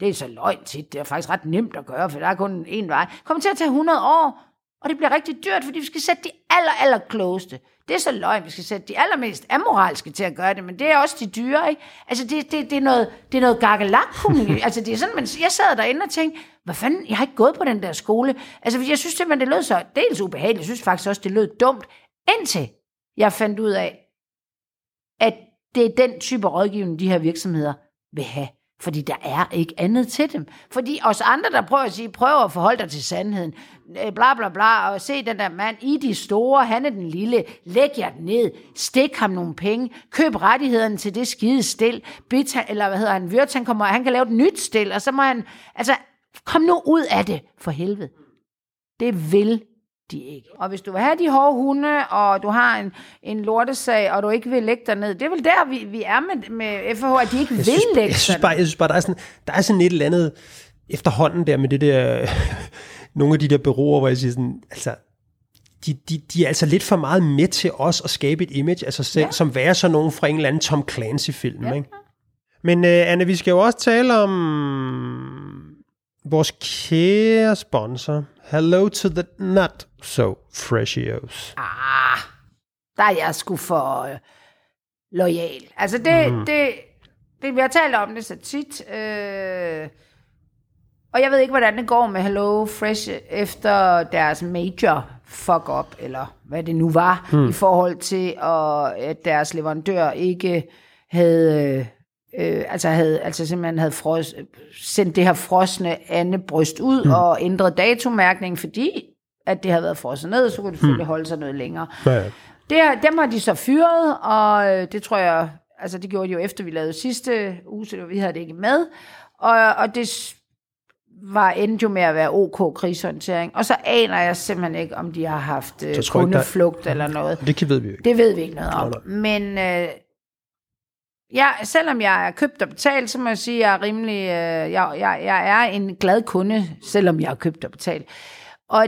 Det er så løgn tit. Det er faktisk ret nemt at gøre, for der er kun én vej. Det kommer til at tage 100 år. Og det bliver rigtig dyrt, fordi vi skal sætte de aller, aller klogeste. Det er så løgn, vi skal sætte de allermest amoralske til at gøre det, men det er også de dyre, ikke? Altså, det, det, det er noget, det er noget gakkelak [laughs] Altså, det er sådan, man, jeg sad derinde og tænkte, hvad fanden, jeg har ikke gået på den der skole. Altså, jeg synes simpelthen, det lød så dels ubehageligt, jeg synes faktisk også, det lød dumt, indtil jeg fandt ud af, at det er den type rådgivning, de her virksomheder vil have. Fordi der er ikke andet til dem. Fordi os andre, der prøver at sige, prøver at forholde dig til sandheden, øh, bla bla bla, og se den der mand i de store, han er den lille, læg jer den ned, stik ham nogle penge, køb rettighederne til det skide stil, bita, eller hvad hedder han, Vyrt, han, kommer, han kan lave et nyt stil, og så må han, altså, kom nu ud af det, for helvede. Det vil de ikke. Og hvis du vil have de hårde hunde, og du har en, en lortesag, og du ikke vil lægge dig ned, det er vel der, vi, vi er med, med FH, at de ikke jeg vil synes, lægge jeg synes bare, jeg synes bare, der er sådan, der er sådan et eller andet efterhånden der med det der, [laughs] nogle af de der bureauer, hvor jeg siger sådan, altså, de, de, de er altså lidt for meget med til os at skabe et image af sig selv, ja. som være sådan nogen fra en eller anden Tom Clancy-film, ja. ikke? Men uh, Anne, vi skal jo også tale om vores kære sponsor. Hello to the not so freshios. Ah, der er jeg sgu for øh, lojal. Altså det, mm. det, det, vi har talt om det så tit, øh, og jeg ved ikke, hvordan det går med Hello Fresh efter deres major fuck up, eller hvad det nu var, mm. i forhold til, at, at deres leverandør ikke havde... Øh, altså, havde, altså simpelthen havde fros, sendt det her frosne andebryst ud mm. og ændret datomærkningen, fordi at det havde været frosset ned, så kunne det selvfølgelig mm. holde sig noget længere. Ja, ja. Det, dem har de så fyret, og øh, det tror jeg, altså det gjorde de jo efter, vi lavede sidste uge, så vi havde det ikke med. Og, og det var endte jo med at være OK krisehåndtering. Og så aner jeg simpelthen ikke, om de har haft øh, tror jeg ikke, der- kundeflugt eller noget. Det kan ved vi ikke. Det ved vi ikke noget om. Men øh, ja, selvom jeg er købt og betalt, så må jeg sige, at jeg er rimelig, øh, jeg, jeg, jeg er en glad kunde, selvom jeg er købt og betalt. Og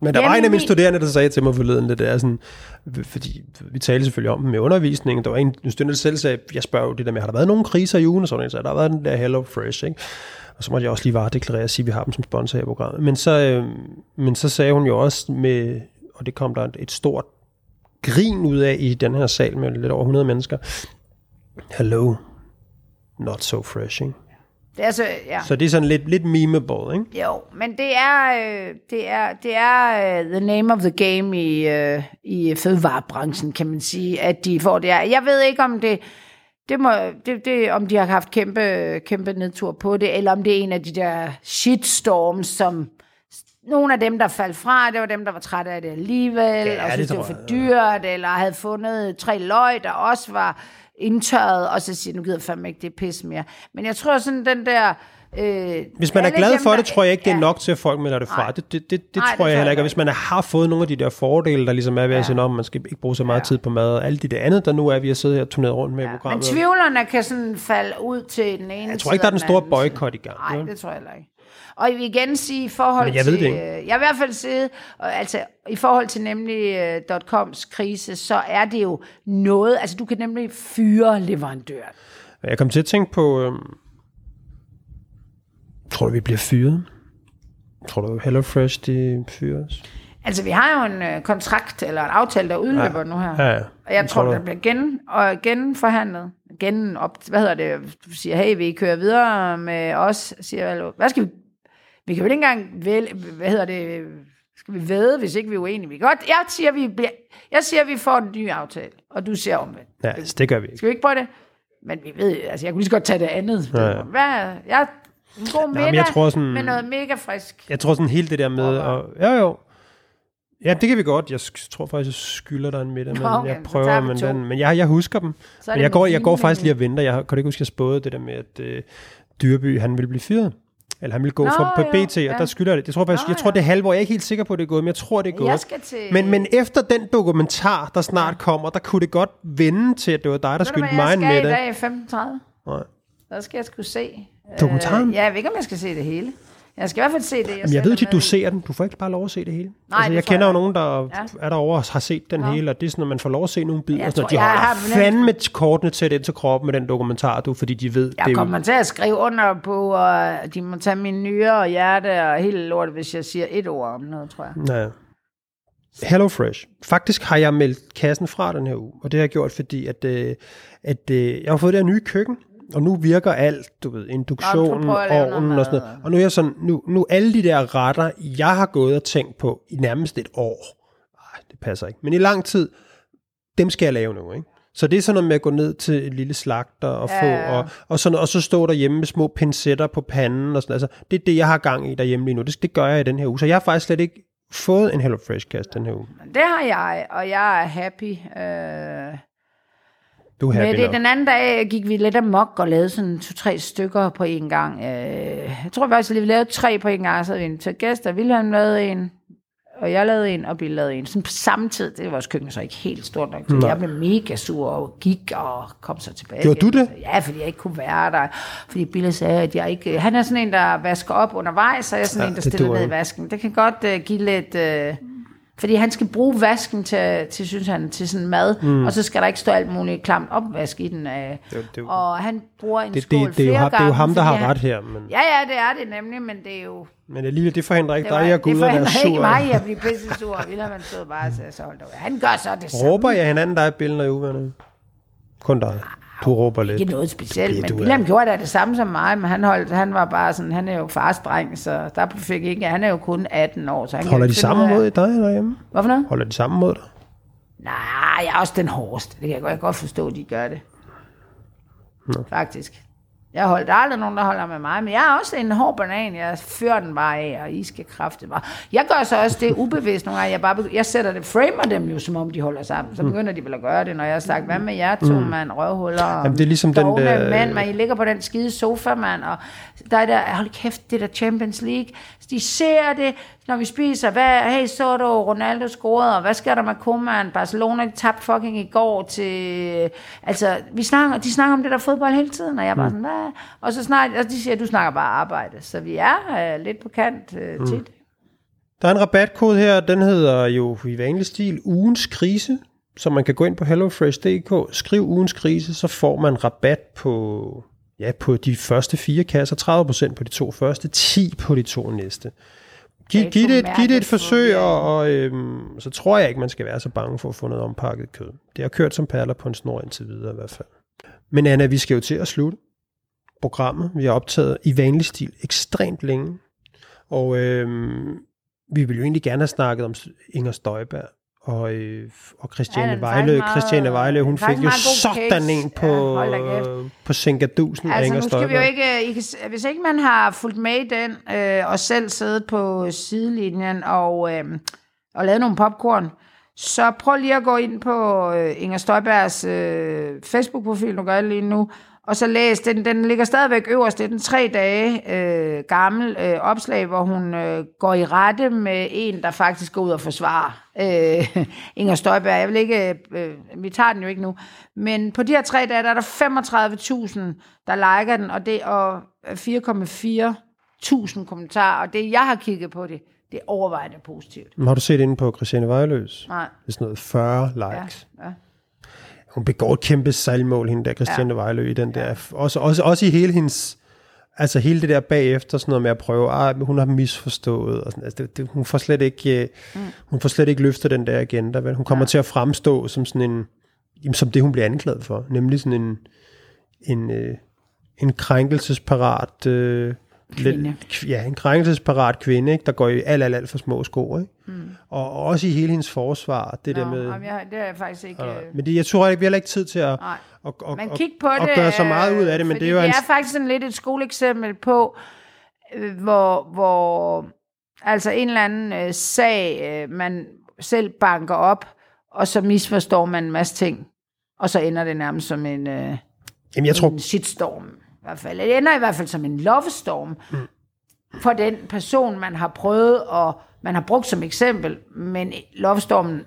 Men der var Jamen, en af mine min- studerende, der sagde til mig forleden, det er sådan, fordi vi talte selvfølgelig om med undervisningen, der var en, en studerende, der selv sagde, jeg spørger jo det der med, har der været nogen kriser i ugen, og sådan så der har været den der Hello Fresh, ikke? Og så måtte jeg også lige varedeklarere og sige, at vi har dem som sponsor i programmet. Men så, øh, men så sagde hun jo også med, og det kom der et stort grin ud af i den her sal med lidt over 100 mennesker, Hello, not so fresh, ikke? det er så, ja. Så det er sådan lidt, lidt memeable, ikke? Jo, men det er, øh, det er, det er øh, the name of the game i, øh, i fødevarebranchen, kan man sige, at de får det her. Jeg ved ikke, om det, det, må, det, det, om de har haft kæmpe, kæmpe nedtur på det, eller om det er en af de der shitstorms, som nogle af dem, der faldt fra, det var dem, der var trætte af det alligevel, Ja, og det synes, det, var tror for dyrt, eller havde fundet tre løg, der også var indtørret, og så siger nu gider jeg fandme ikke det pis mere. Men jeg tror sådan, den der... Øh, Hvis man er glad for det, tror jeg ikke, det er ja. nok til, at folk melder det fra. Nej. Det, det, det, det Nej, tror det jeg heller ikke. Og hvis man har fået nogle af de der fordele, der ligesom er ved at Ja. sige, om man skal ikke bruge så meget Ja. tid på mad, og alt det der andet, der nu er, vi har siddet her og turneret rundt med Men programmet. tvivlerne kan sådan falde ud til den ene Jeg tror ikke, der er den store boykot i gang. Nej, det tror jeg heller ikke. Og jeg vil igen sige, i forhold Men jeg ved til, det ikke. øh, jeg i hvert fald sige, og altså i forhold til nemlig uh, .coms krise, så er det jo noget, altså du kan nemlig fyre leverandøren. Jeg kom til at tænke på, øhm, tror du, vi bliver fyret? Tror du, HelloFresh, de fyres? Altså vi har jo en uh, kontrakt, eller en aftale, der udløber ja. nu her. Ja, ja. Og jeg tror, du- der bliver gen, og genforhandlet. Gen op, hvad hedder det? Du siger, hey, vi kører videre med os. Siger, hvad skal vi? Vi kan jo ikke engang vælge, hvad hedder det? Skal vi væde, hvis ikke vi er uenige? Vi godt, jeg siger, vi bliver, jeg siger, vi får en ny aftale, og du siger omvendt. Ja, altså, det gør vi ikke. Skal vi ikke prøve det? Men vi ved, altså jeg kunne lige så godt tage det andet. Ja, ja. Hvad, jeg, en god middag men jeg tror sådan- med noget mega frisk. Jeg tror sådan hele det der med, og, ja jo, ja, det kan vi godt. Jeg tror faktisk, jeg skylder dig en middag, men okay, jeg prøver, men, den, men jeg, jeg husker dem. Men jeg går, jeg går faktisk lige og venter. Jeg kan ikke huske, jeg spåede det der med, at øh, Dyrby, han ville blive fyret. Eller han ville gå Nå, fra på jo, BT, og ja. der skylder det. Jeg tror, faktisk, Nå, jeg tror det er halve år. Jeg er ikke helt sikker på, at det er gået, men jeg tror, det er gået. Jeg skal til... Men, men efter den dokumentar, der snart kommer, der kunne det godt vende til, at det var dig, der Ved du, skyldte hvad mig jeg med skal i det. dag 15.30? Nej. Der skal jeg skulle se. Dokumentaren? Øh, ja, jeg ved ikke, om jeg skal se det hele. Jeg skal i hvert fald se det, jeg, Jamen, jeg ved ikke, du ser den. Du får ikke bare lov at se det hele. Nej, altså, det jeg kender jo jeg. nogen, der Ja. er derovre og har set den Nå. hele, og det er sådan, at man får lov at se nogle bidder. Jeg tror, de jeg holder har- fandme kortene til ind til kroppen med den dokumentar, du, fordi de ved, det Jeg jo... kommer til at skrive under på, og de må tage mine nyre og hjerte og hele lortet, hvis jeg siger et ord om noget, tror jeg. Ja. Hello Fresh. Faktisk har jeg meldt kassen fra den her uge, og det har jeg gjort, fordi at, øh, at øh, jeg har fået det her nye køkken, og nu virker alt, du ved, induktionen, noget ovnen og sådan noget. Og nu er jeg sådan, nu, nu alle de der retter, jeg har gået og tænkt på i nærmest et år. Ej, det passer ikke. Men i lang tid, dem skal jeg lave nu, ikke? Så det er sådan noget med at gå ned til et lille slagter og Ja, få, og, og, sådan, og så stå derhjemme med små pincetter på panden og sådan Altså, det er det, jeg har gang i derhjemme lige nu. Det, det gør jeg i den her uge. Så jeg har faktisk slet ikke fået en Hello Fresh kasse den her uge. Det har jeg, og jeg er happy. Øh, Du er Men happy det, den anden dag gik vi lidt amok og lavede sådan to-tre stykker på en gang. Øh, jeg tror faktisk, at vi lavede tre på en gang, så havde vi inviteret gæster. Wilhelm lavede en, og jeg lavede en, og Bill lavede en. Sådan på samme tid, det var vores køkken så ikke helt stort nok. Så jeg blev mega sur og gik og kom så tilbage. Gjorde du det? Ja, fordi jeg ikke kunne være der. Fordi Bill sagde, at jeg ikke... Han er sådan en, der vasker op undervejs, og jeg er sådan Ja, en, der stiller ned i vasken. Det kan godt uh, give lidt... Uh, fordi han skal bruge vasken til, til synes han, til sådan mad, mm. og så skal der ikke stå alt muligt klamt opvask i den. Øh. Det, det, Og han bruger en det, skål det, det, er jo, flere ham- det er jo ham, der har han- ret her. Men, Ja, ja, det er det nemlig, men det er jo... men alligevel, det forhindrer ikke Det, dig i at gå det ud og være forhindrer ikke sur. mig at blive pisse sur. Wilhelm han stod bare og sagde, så hold da op. Han gør så det samme. Råber jeg hinanden dig i billeder i uvenner? Kun dig. Du råber lidt. Ikke noget specielt, Det men er. William gjorde da det samme som mig, men han, holdt, han var bare sådan, han er jo farsdreng, så der fik ikke, han er jo kun 18 år, så han Holder de samme mod dig derhjemme? Hvorfor noget? Holder de samme mod dig? Nej, jeg er også den hårdeste. Det kan jeg godt, jeg kan godt forstå, at de gør det. Nå. Faktisk. Jeg holdt aldrig nogen, der holder med mig, men jeg er også en hård banan. Jeg fører den bare af, og I skal kræfte bare. Jeg gør så også det ubevidst nogle gange. Jeg, bare, begy- jeg sætter det, framer dem jo, som om de holder sammen. Så begynder de vel at gøre det, når jeg har sagt, hvad med jer to, mand, røvhuller og Mm. Jamen, det er ligesom den der- mænd, man, I ligger på den skide sofa, mand, og der er der, hold kæft, det der Champions League. De ser det, når vi spiser, hvad, hey, så du Ronaldo scorede, og hvad sker der med Koeman? Barcelona, tabte fucking i går til, altså, vi snakker, de snakker om det der fodbold hele tiden, og jeg er bare sådan, hvad? Og så snart, og de siger, du snakker bare arbejde, så vi er øh, lidt på kant øh, tit. Der er en rabatkode her, den hedder jo i vanlig stil ugens krise, så man kan gå ind på hellofresh.dk, skriv ugens krise, så får man rabat på, ja, på de første fire kasser, 30% på de to første, 10 på de to næste. Giv, giv, det, et- giv det et forsøg, og, og øhm, så tror jeg ikke, man skal være så bange for at få noget ompakket kød. Det har kørt som perler på en snor indtil videre i hvert fald. Men Anna, vi skal jo til at slutte programmet. Vi har optaget i vanlig stil ekstremt længe. Og øhm, vi ville jo egentlig gerne have snakket om Inger Støjberg og, øh, og Christiane Ja, faktisk meget- Christiane Vejlø, hun fik jo sådan case. en på, Ja, øh, på Sinkadusen af Altså, Inger nu skal vi jo ikke... I kan, s- hvis ikke man har fulgt med i den, øh, og selv siddet på sidelinjen og, øh, og lavet nogle popcorn, så prøv lige at gå ind på øh, Inger Støjbergs øh, Facebook-profil, nu gør jeg lige nu, og så læs den. Den ligger stadigvæk øverst. Det er den tre dage øh, gammel øh, opslag, hvor hun øh, går i rette med en, der faktisk går ud og forsvarer øh, [laughs] Inger Støjberg. Jeg vil ikke, øh, vi tager den jo ikke nu. Men på de her tre dage, der er der 35.000, der liker den, og det og 4,4 kommentarer. Og det, jeg har kigget på det, det er overvejende positivt. Men Har du set inde på Christiane Vejløs? Nej, Det er sådan noget 40 ja, likes. ja. Hun begår et kæmpe salgmål, hende der Christiane ja. Vejlø, i den der. Også, også, også i hele hendes... Altså hele det der bagefter, sådan noget med at prøve, ah, hun har misforstået, og sådan, altså det, det, hun får slet ikke, mm. hun får slet ikke løftet den der agenda, vel? Hun kommer ja. til at fremstå som sådan en, jamen, som det hun bliver anklaget for, nemlig sådan en, en, øh, en krænkelsesparat, øh, Kvinde. Lidt, ja, en krænkelsesparat kvinde, ikke, der går i alt, alt, alt for små sko, ikke? Og, og også i hele hendes forsvar, det Nå, der med... jamen, jeg, det er jeg faktisk ikke... Øh, men det, jeg tror ikke, vi har heller ikke tid til at, nej. at, at, Men at, kig på at, det. at gøre så meget ud af det, men det er jo det en... er faktisk sådan lidt et skoleeksempel på, øh, hvor, hvor altså en eller anden øh, sag, øh, man selv banker op, og så misforstår man en masse ting, og så ender det nærmest som en, øh, Jamen, jeg tror, en shitstorm. I hvert fald. Det ender i hvert fald som en lovestorm. Mm. for den person, man har prøvet, og man har brugt som eksempel, men lovstormen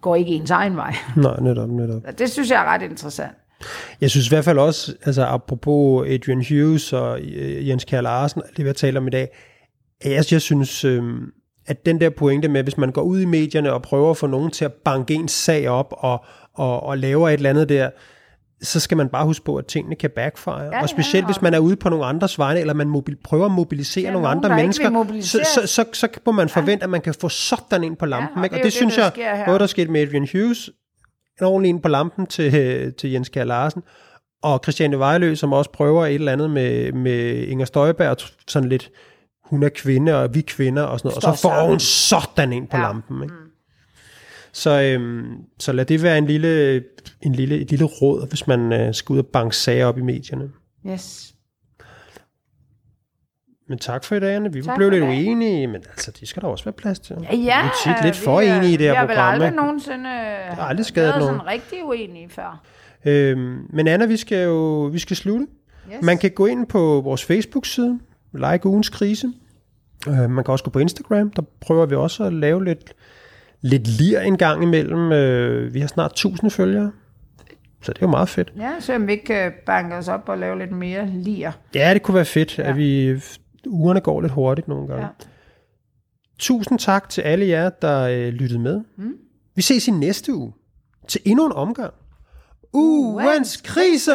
går ikke ens egen vej. Nej, netop, netop. Det synes jeg er ret interessant. Jeg synes i hvert fald også, altså apropos Adrian Hughes og øh, Jens Kjær Larsen, det vi har talt om i dag, jeg, jeg synes, øh, at den der pointe med, hvis man går ud i medierne og prøver at få nogen til at banke en sag op og, og, og laver et eller andet der, så skal man bare huske på, at tingene kan backfire. Ja, og specielt ja, hvis man er ude på nogle andres vegne, eller man mobil, prøver at mobilisere ja, nogle nogen, andre mennesker, så, så, så, så må man forvente, ja. at man kan få sådan ind på lampen. Ja, og, ikke? og det, det synes det, jeg, både der skete med Adrian Hughes, en ordentlig ind på lampen til, til Jens Kjær Larsen, og Christiane Vejlø, som også prøver et eller andet med, med Inger Støjberg, sådan lidt, hun er kvinde, og vi kvinder, og sådan noget, og så får hun sådan ind på ja. lampen. Ikke? Mm. Så, øhm, så lad det være en lille, en lille, et lille råd, hvis man øh, skal ud og banke sager op i medierne. Yes. Men tak for i dag. Vi tak blev lidt uenige, men altså, det skal der også være plads til. Ja, ja. Vi er tit lidt for enige i det her program. Jeg har vel aldrig nogensinde det har aldrig skadet været sådan rigtig uenige før. Øhm, men Anna, vi skal jo vi skal slutte. Yes. Man kan gå ind på vores Facebook-side, like ugens krise. Øh, man kan også gå på Instagram, der prøver vi også at lave lidt, lidt lir en gang imellem. Øh, vi har snart 1000 følgere. Så det er jo meget fedt. Ja, så om vi ikke kan banke os op og lave lidt mere lir. Ja, det kunne være fedt, ja. at vi ugerne går lidt hurtigt nogle gange. Ja. Tusind tak til alle jer, der øh, lyttede med. Mm. Vi ses i næste uge til endnu en omgang. Ugens krise!